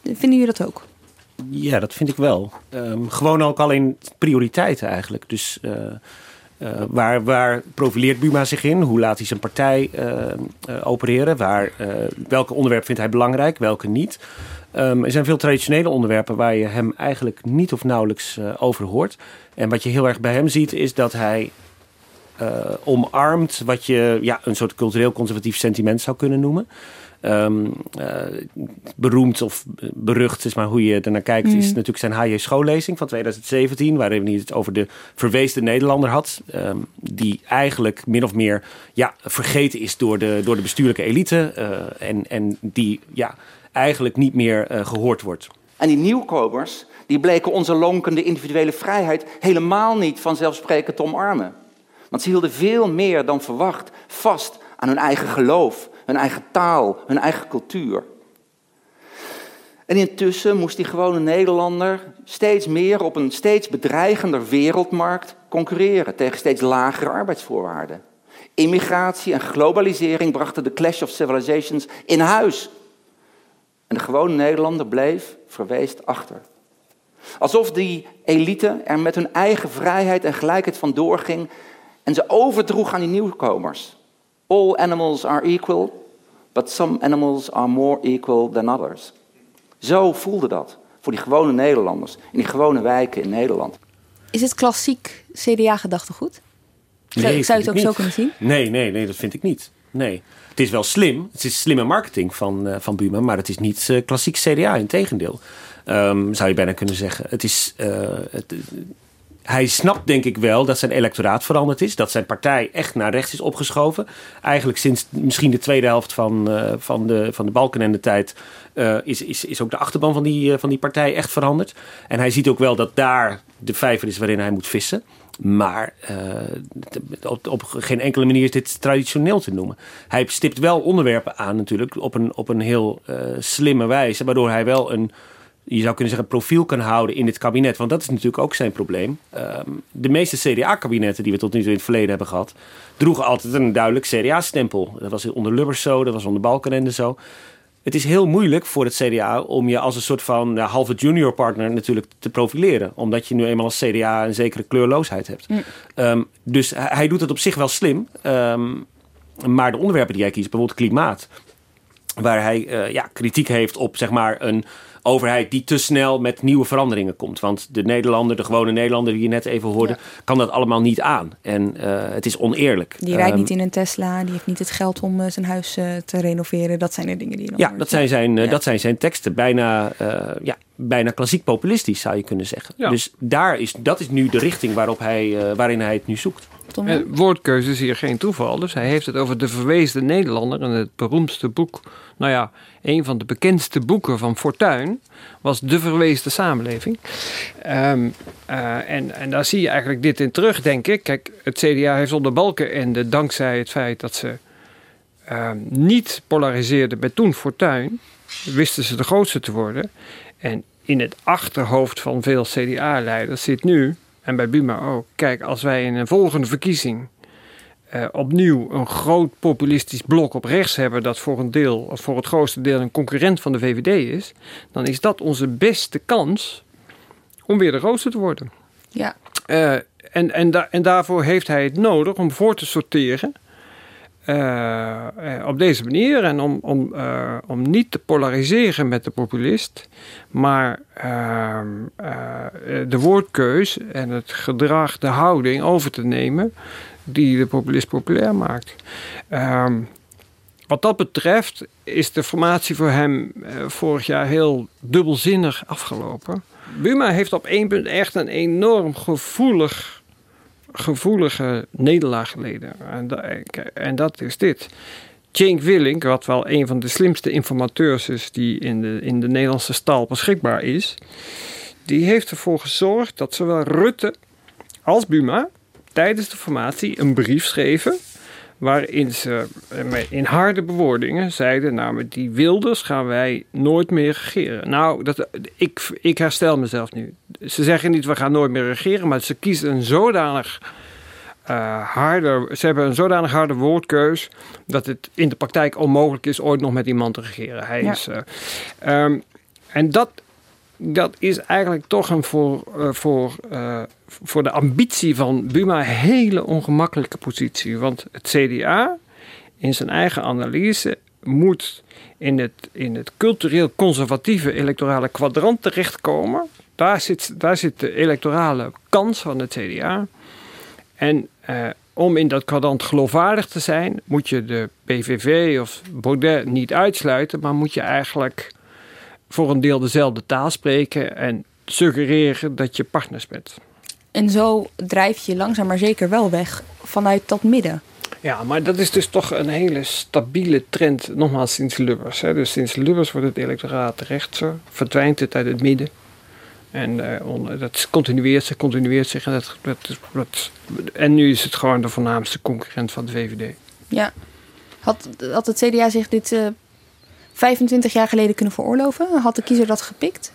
vinden jullie dat ook? Ja, dat vind ik wel. Ehm, gewoon ook al in prioriteiten eigenlijk. Dus uh, uh, waar, waar profileert Buma zich in? Hoe laat hij zijn partij uh, opereren? Waar, welke onderwerpen vindt hij belangrijk, welke niet? Um, er zijn veel traditionele onderwerpen waar je hem eigenlijk niet of nauwelijks over hoort. En wat je heel erg bij hem ziet, is dat hij omarmt wat je ja, een soort cultureel conservatief sentiment zou kunnen noemen. Um, uh, beroemd of berucht, is maar hoe je ernaar kijkt, mm. is natuurlijk zijn HJ schoollezing van 2017, waarin hij het over de verweesde Nederlander had. Um, die eigenlijk min of meer ja, vergeten is door de, door de bestuurlijke elite. Uh, en, en die ja, eigenlijk niet meer uh, gehoord wordt. En die nieuwkomers, die bleken onze lonkende individuele vrijheid helemaal niet vanzelfsprekend te omarmen. Want ze hielden veel meer dan verwacht vast aan hun eigen geloof hun eigen taal, hun eigen cultuur. En intussen moest die gewone Nederlander steeds meer op een steeds bedreigender wereldmarkt concurreren tegen steeds lagere arbeidsvoorwaarden. Immigratie en globalisering brachten de clash of civilizations in huis. En de gewone Nederlander bleef verweest achter. Alsof die elite er met hun eigen vrijheid en gelijkheid vandoor ging en ze overdroeg aan die nieuwkomers. All animals are equal, but some animals are more equal than others. Zo voelde dat voor die gewone Nederlanders in die gewone wijken in Nederland. Is het klassiek CDA-gedachtegoed? Zou, nee, zou je het ook zo kunnen zien? Nee, nee, nee, dat vind ik niet. Nee. Het is wel slim. Het is slimme marketing van, uh, van Buma, maar het is niet uh, klassiek CDA. Integendeel, um, zou je bijna kunnen zeggen. Het is, het, hij snapt denk ik wel dat zijn electoraat veranderd is. Dat zijn partij echt naar rechts is opgeschoven. Eigenlijk sinds misschien de tweede helft van, uh, van, de, van de Balkenende tijd... Is, is, is ook de achterban van die, van die partij echt veranderd. En hij ziet ook wel dat daar de vijver is waarin hij moet vissen. Maar op, op, geen enkele manier is dit traditioneel te noemen. Hij stipt wel onderwerpen aan natuurlijk op een, op een heel slimme wijze. Waardoor hij wel een je zou kunnen zeggen, profiel kan houden in dit kabinet. Want dat is natuurlijk ook zijn probleem. Um, de meeste CDA-kabinetten die we tot nu toe in het verleden hebben gehad, droegen altijd een duidelijk CDA-stempel. Dat was onder Lubbers zo, dat was onder Balkenende zo. Het is heel moeilijk voor het CDA om je als een soort van halve junior partner natuurlijk te profileren. Omdat je nu eenmaal als CDA een zekere kleurloosheid hebt. Mm. Um, dus hij doet het op zich wel slim. Um, maar de onderwerpen die hij kiest, bijvoorbeeld klimaat. Waar hij uh, ja, kritiek heeft op zeg maar een overheid die te snel met nieuwe veranderingen komt. Want de Nederlander, de gewone Nederlander die je net even hoorde, kan dat allemaal niet aan. En uh, het is oneerlijk. Die rijdt um, niet in een Tesla, die heeft niet het geld om uh, zijn huis uh, te renoveren. Dat zijn de dingen die je dan Ja, dat zijn, zijn, ja. dat zijn zijn teksten. Bijna, ja, bijna klassiek populistisch zou je kunnen zeggen. Ja. Dus daar is, dat is nu de richting waarop hij, waarin hij het nu zoekt. Uh, woordkeuze is hier geen toeval. Dus hij heeft het over de verweesde Nederlander. En het beroemdste boek, nou ja, een van de bekendste boeken van Fortuin was De Verweesde Samenleving. Um, uh, en, en daar zie je eigenlijk dit in terug, denk ik. Kijk, het CDA heeft onder balken en de, dankzij het feit dat ze uh, niet polariseerden met toen Fortuin, wisten ze de grootste te worden. En in het achterhoofd van veel CDA-leiders zit nu en bij Buma ook. Kijk, als wij in een volgende verkiezing uh, opnieuw een groot populistisch blok op rechts hebben, dat voor een deel, of voor het grootste deel, een concurrent van de VVD is, dan is dat onze beste kans om weer de grootste te worden. Ja. Uh, en, en, da en daarvoor heeft hij het nodig om voor te sorteren. Uh, op deze manier en om, om, uh, om niet te polariseren met de populist, maar uh, de woordkeus en het gedrag, de houding over te nemen die de populist populair maakt. Ehm, wat dat betreft is de formatie voor hem vorig jaar heel dubbelzinnig afgelopen. Buma heeft op één punt echt een enorm gevoelig gevoelige nederlaag geleden. En, en, dat is dit. Cenk Willink, wat wel een van de slimste informateurs is die in de, in de Nederlandse stal beschikbaar is, die heeft ervoor gezorgd dat zowel Rutte als Buma tijdens de formatie een brief schreven waarin ze eh, in harde bewoordingen zeiden... nou, met die Wilders gaan wij nooit meer regeren. Nou, dat, ik, ik herstel mezelf nu. Ze zeggen niet, we gaan nooit meer regeren... maar ze kiezen een zodanig... Uh, harder, ze hebben een zodanig harde woordkeus dat het in de praktijk onmogelijk is ooit nog met iemand te regeren. Hij is, uh, um, en dat, dat is eigenlijk toch een voor, uh, voor, voor de ambitie van Buma hele ongemakkelijke positie. Want het CDA in zijn eigen analyse moet in het, in het cultureel conservatieve electorale kwadrant terechtkomen. Daar zit, daar zit de electorale kans van het CDA. En uh, om in dat kwadrant geloofwaardig te zijn, moet je de PVV of Baudet niet uitsluiten, maar moet je eigenlijk voor een deel dezelfde taal spreken en suggereren dat je partners bent. En zo drijf je langzaam maar zeker wel weg vanuit dat midden. Ja, maar dat is dus toch een hele stabiele trend, nogmaals sinds Lubbers. Hè. Dus sinds Lubbers wordt het electoraat rechtser, verdwijnt het uit het midden. En uh, dat continueert zich, continueert zich. En, dat, dat, dat, en nu is het gewoon de voornaamste concurrent van de VVD. Ja. Had, had het CDA zich dit uh, 25 jaar geleden kunnen veroorloven? Had de kiezer dat gepikt?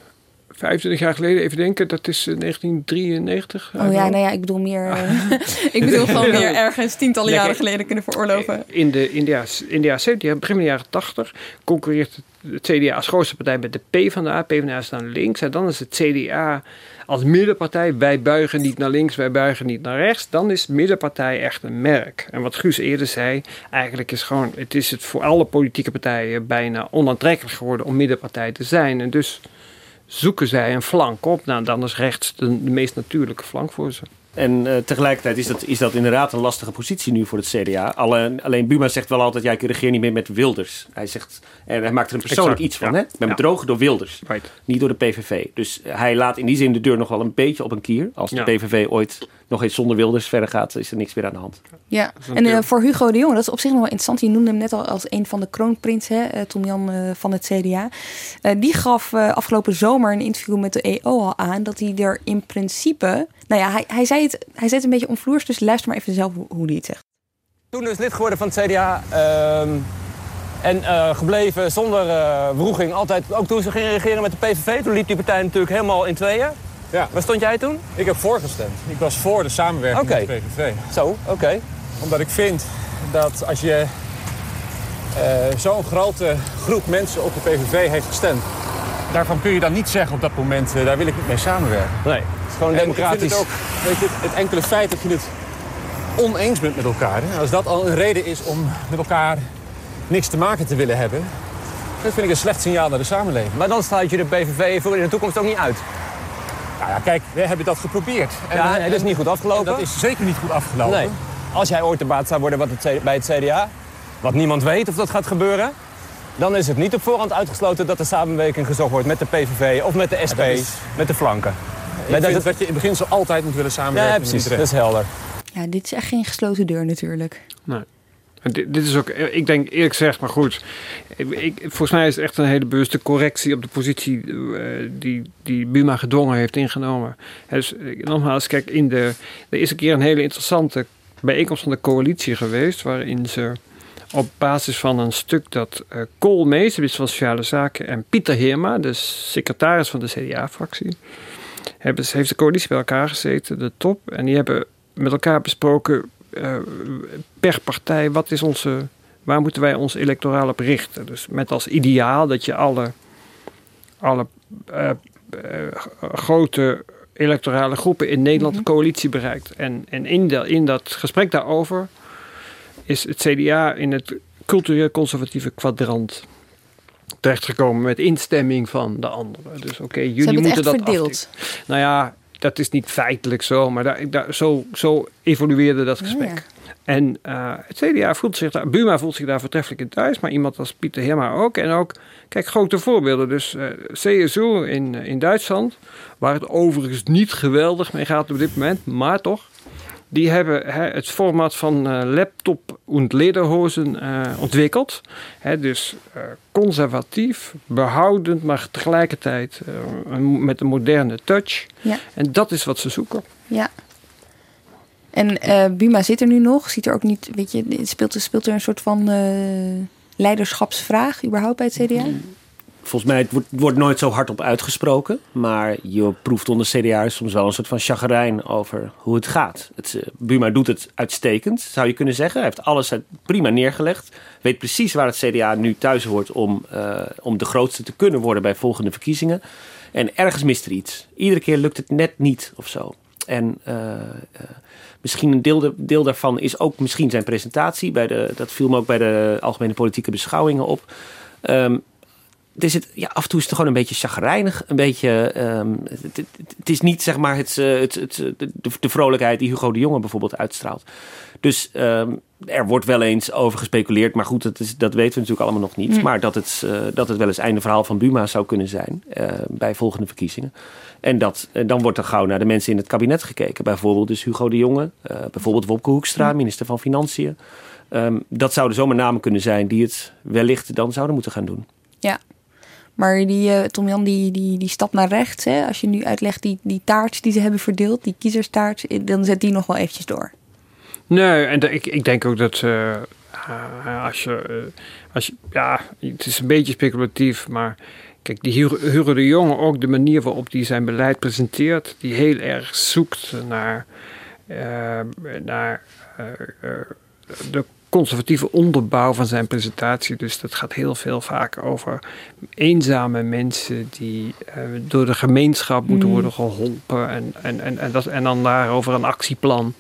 25 jaar geleden, even denken, dat is 1993. Oh ja, nou ja, ik bedoel meer. Uh, ik bedoel gewoon meer ergens tientallen jaren geleden kunnen veroorloven. In de, in de, in de jaren 70, begin van de jaren 80, concurreert het CDA als grootste partij met de P van de A. PvdA staan links. En dan is het CDA als middenpartij. Wij buigen niet naar links, wij buigen niet naar rechts. Dan is middenpartij echt een merk. En wat Guus eerder zei, eigenlijk is gewoon, het is het voor alle politieke partijen bijna onaantrekkelijk geworden om middenpartij te zijn. En dus zoeken zij een flank op. Nou, dan is rechts de, de meest natuurlijke flank voor ze. En uh, tegelijkertijd is dat, is dat inderdaad een lastige positie nu voor het CDA. Alleen, alleen Buma zegt wel altijd, ja, ik regeer niet meer met Wilders. Hij zegt, en hij maakt er een persoonlijk iets van. Ja. Hè? Ik ben ja. bedrogen door Wilders, right. niet door de PVV. Dus hij laat in die zin de deur nog wel een beetje op een kier. Als de ja. PVV ooit nog eens zonder Wilders verder gaat, is er niks meer aan de hand. Ja, en uh, voor Hugo de Jonge, dat is op zich nog wel interessant. Je noemde hem net al als een van de kroonprinsen, uh, Tom Jan uh, van het CDA. die gaf afgelopen zomer een interview met de EO al aan dat hij er in principe... Nou ja, hij, hij, zei het, hij zei het een beetje omvloers, dus luister maar even zelf hoe, hoe hij het zegt. Toen dus lid geworden van het CDA um, en uh, gebleven zonder uh, wroeging. Altijd, ook toen ze gingen regeren met de PVV, toen liep die partij natuurlijk helemaal in tweeën. Ja. Waar stond jij toen? Ik heb voorgestemd. Ik was voor de samenwerking okay. met de PVV. Zo, oké. Okay. Omdat ik vind dat als je uh, zo'n grote groep mensen op de PVV heeft gestemd... daarvan kun je dan niet zeggen op dat moment, daar wil ik niet mee samenwerken. Nee. Gewoon democratisch. Ik vind het, ook, weet je, het enkele feit dat je het oneens bent met elkaar. Hè? Als dat al een reden is om met elkaar niks te maken te willen hebben... dat vind ik een slecht signaal naar de samenleving. Maar dan sluit je de PVV voor in de toekomst ook niet uit. Nou ja, kijk, we hebben dat geprobeerd. En, ja, nee, dat is niet goed afgelopen. dat is zeker niet goed afgelopen. Nee. Als jij ooit de baat zou worden het, bij het CDA... wat niemand weet of dat gaat gebeuren... dan is het niet op voorhand uitgesloten dat de samenwerking gezocht wordt met de PVV... of met de SP, is... met de flanken. Ik vind dat, het, dat je in het begin zo altijd moet willen samenwerken. Ja, precies. Dat is helder. Ja, dit is echt geen gesloten deur natuurlijk. Nee. Dit, is ook, ik denk eerlijk gezegd, maar goed. Ik, volgens mij is het echt een hele bewuste correctie op de positie uh, die, die Buma gedwongen heeft ingenomen. Dus nogmaals, kijk, in de, er is een keer een hele interessante bijeenkomst van de coalitie geweest. Waarin ze op basis van een stuk dat uh, Kool Mees, de minister van Sociale Zaken, en Pieter Heerma, de secretaris van de CDA-fractie hebben, heeft de coalitie bij elkaar gezeten, de top. En die hebben met elkaar besproken uh, per partij wat is onze, waar moeten wij ons electoraal op richten. Dus met als ideaal dat je alle, alle uh, uh, grote electorale groepen in Nederland een coalitie bereikt. En, en in, de, in dat gesprek daarover is het CDA in het cultureel conservatieve kwadrant terechtgekomen met instemming van de anderen. Dus oké, okay, jullie moeten dat verdeeld. Nou ja, dat is niet feitelijk zo, maar daar, daar, zo, zo evolueerde dat gesprek. Oh, ja. En uh, het CDA voelt zich daar, Buma voelt zich daar voortreffelijk in thuis, maar iemand als Pieter Herma ook. En ook, kijk, grote voorbeelden. Dus uh, CSU in, in Duitsland, waar het overigens niet geweldig mee gaat op dit moment, maar toch. Die hebben hè, het format van uh, laptop en lederhozen uh, ontwikkeld. Hè, dus uh, conservatief, behoudend, maar tegelijkertijd met een moderne touch. Ja. En dat is wat ze zoeken. Ja. En eh, Buma zit er nu nog. Ziet er ook niet, weet je, speelt, speelt er een soort van eh, leiderschapsvraag überhaupt bij het CDA? Volgens mij wordt, wordt nooit zo hard op uitgesproken. Maar je proeft onder CDA soms wel een soort van chagrijn over hoe het gaat. Het, eh, Buma doet het uitstekend, zou je kunnen zeggen. Hij heeft alles prima neergelegd. Weet precies waar het CDA nu thuis hoort om, eh, om de grootste te kunnen worden bij volgende verkiezingen. En ergens mist er iets. Iedere keer lukt het net niet of zo. En eh, misschien een deel, deel daarvan is ook misschien zijn presentatie. Bij de, dat viel me ook bij de algemene politieke beschouwingen op. Ehm, er zit, ja, af en toe is het gewoon een beetje chagrijnig. Een beetje, ehm, het, het- het is niet zeg maar het, eh, het, het, de, de vrolijkheid die Hugo de Jonge bijvoorbeeld uitstraalt. Dus ehm, er wordt wel eens over gespeculeerd. Maar goed, dat, is, dat weten we natuurlijk allemaal nog niet. Mm. Maar dat het, eh, dat het wel eens einde verhaal van Buma zou kunnen zijn. eh, bij volgende verkiezingen. En dat, dan wordt er gauw naar de mensen in het kabinet gekeken. Bijvoorbeeld dus Hugo de Jonge. bijvoorbeeld Wopke Hoekstra, minister van Financiën. Ehm, dat zouden zomaar namen kunnen zijn die het wellicht dan zouden moeten gaan doen. Ja. Maar die eh, Tom Jan, die, die, die stap naar rechts. Hè? Als je nu uitlegt die, die taart die ze hebben verdeeld, die kiezerstaart, eh, dan zet die nog wel eventjes door. Nee, en ik, ik denk ook dat eh, als, je, als je. Ja, het is een beetje speculatief, maar. Kijk, die Hugo de Jonge, ook de manier waarop hij zijn beleid presenteert, die heel erg zoekt naar, eh, naar de conservatieve onderbouw van zijn presentatie. Dus dat gaat heel veel vaak over eenzame mensen die eh, door de gemeenschap moeten Mm. worden geholpen. En, en, en, en, dat, en dan daarover een actieplan.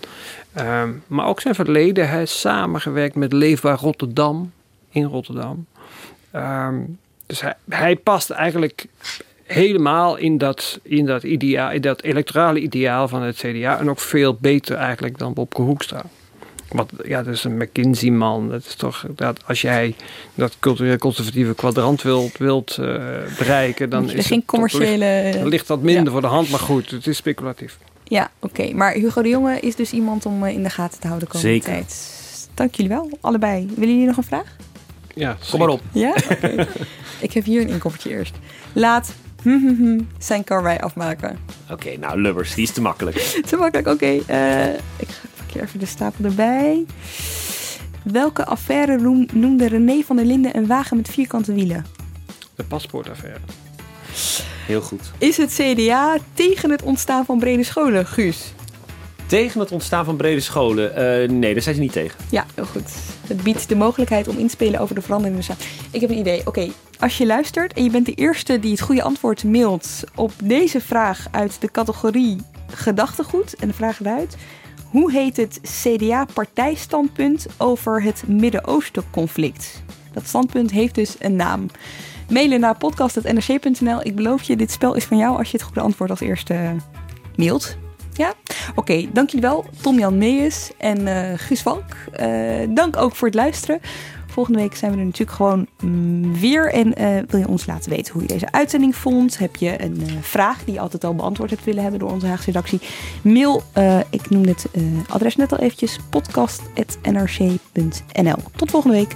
Ehm, maar ook zijn verleden. Hij is samengewerkt met Leefbaar Rotterdam in Rotterdam. Ehm, dus hij, hij past eigenlijk helemaal in dat, in, dat ideaal, in dat electorale ideaal van het CDA. En ook veel beter eigenlijk dan Bobke Hoekstra. Want ja, dat is een McKinsey-man. Dat is toch dat als jij dat cultureel conservatieve kwadrant wilt, wilt eh, bereiken, dan is er geen het- dan ligt- commerciële- Dan ligt dat minder Ja. voor de hand. Maar goed, het is speculatief. Ja, oké. Maar Hugo de Jonge is dus iemand om eh, in de gaten te houden de komende Zeker. tijd. Dank jullie wel, allebei. Willen jullie nog een vraag? Ja, Kom maar op. Ja? Oké. Ik heb hier een inkoppertje eerst. Laat hm, hm, hm, zijn karwei afmaken. Oké, nou Lubbers, die is te makkelijk. Te makkelijk, oké. eh, ik ga hier even de stapel erbij. Welke affaire noem- noemde René van der Linden een wagen met vierkante wielen? De paspoortaffaire. Heel goed. Is het CDA tegen het ontstaan van brede scholen, Guus? Tegen het ontstaan van brede scholen? Eh, nee, daar zijn ze niet tegen. Ja, heel goed. Het biedt de mogelijkheid om in te spelen over de veranderende zaak. Ik heb een idee. Oké, als je luistert en je bent de eerste die het goede antwoord mailt op deze vraag uit de categorie gedachtegoed. En de vraag luidt: hoe heet het CDA-partijstandpunt over het Midden-Oosten-conflict? Dat standpunt heeft dus een naam. Mailen naar podcast.nrc.nl. Ik beloof je, dit spel is van jou als je het goede antwoord als eerste mailt. Ja? Oké, dank jullie wel. Tom-Jan Meijers en eh Guus Valk. Eh, dank ook voor het luisteren. Volgende week zijn we er natuurlijk gewoon mm, weer. En eh, wil je ons laten weten hoe je deze uitzending vond? Heb je een eh, vraag die je altijd al beantwoord hebt willen hebben door onze Haagse redactie? Mail, eh, ik noem het adres net al eventjes, podcast.nrc.nl. Tot volgende week.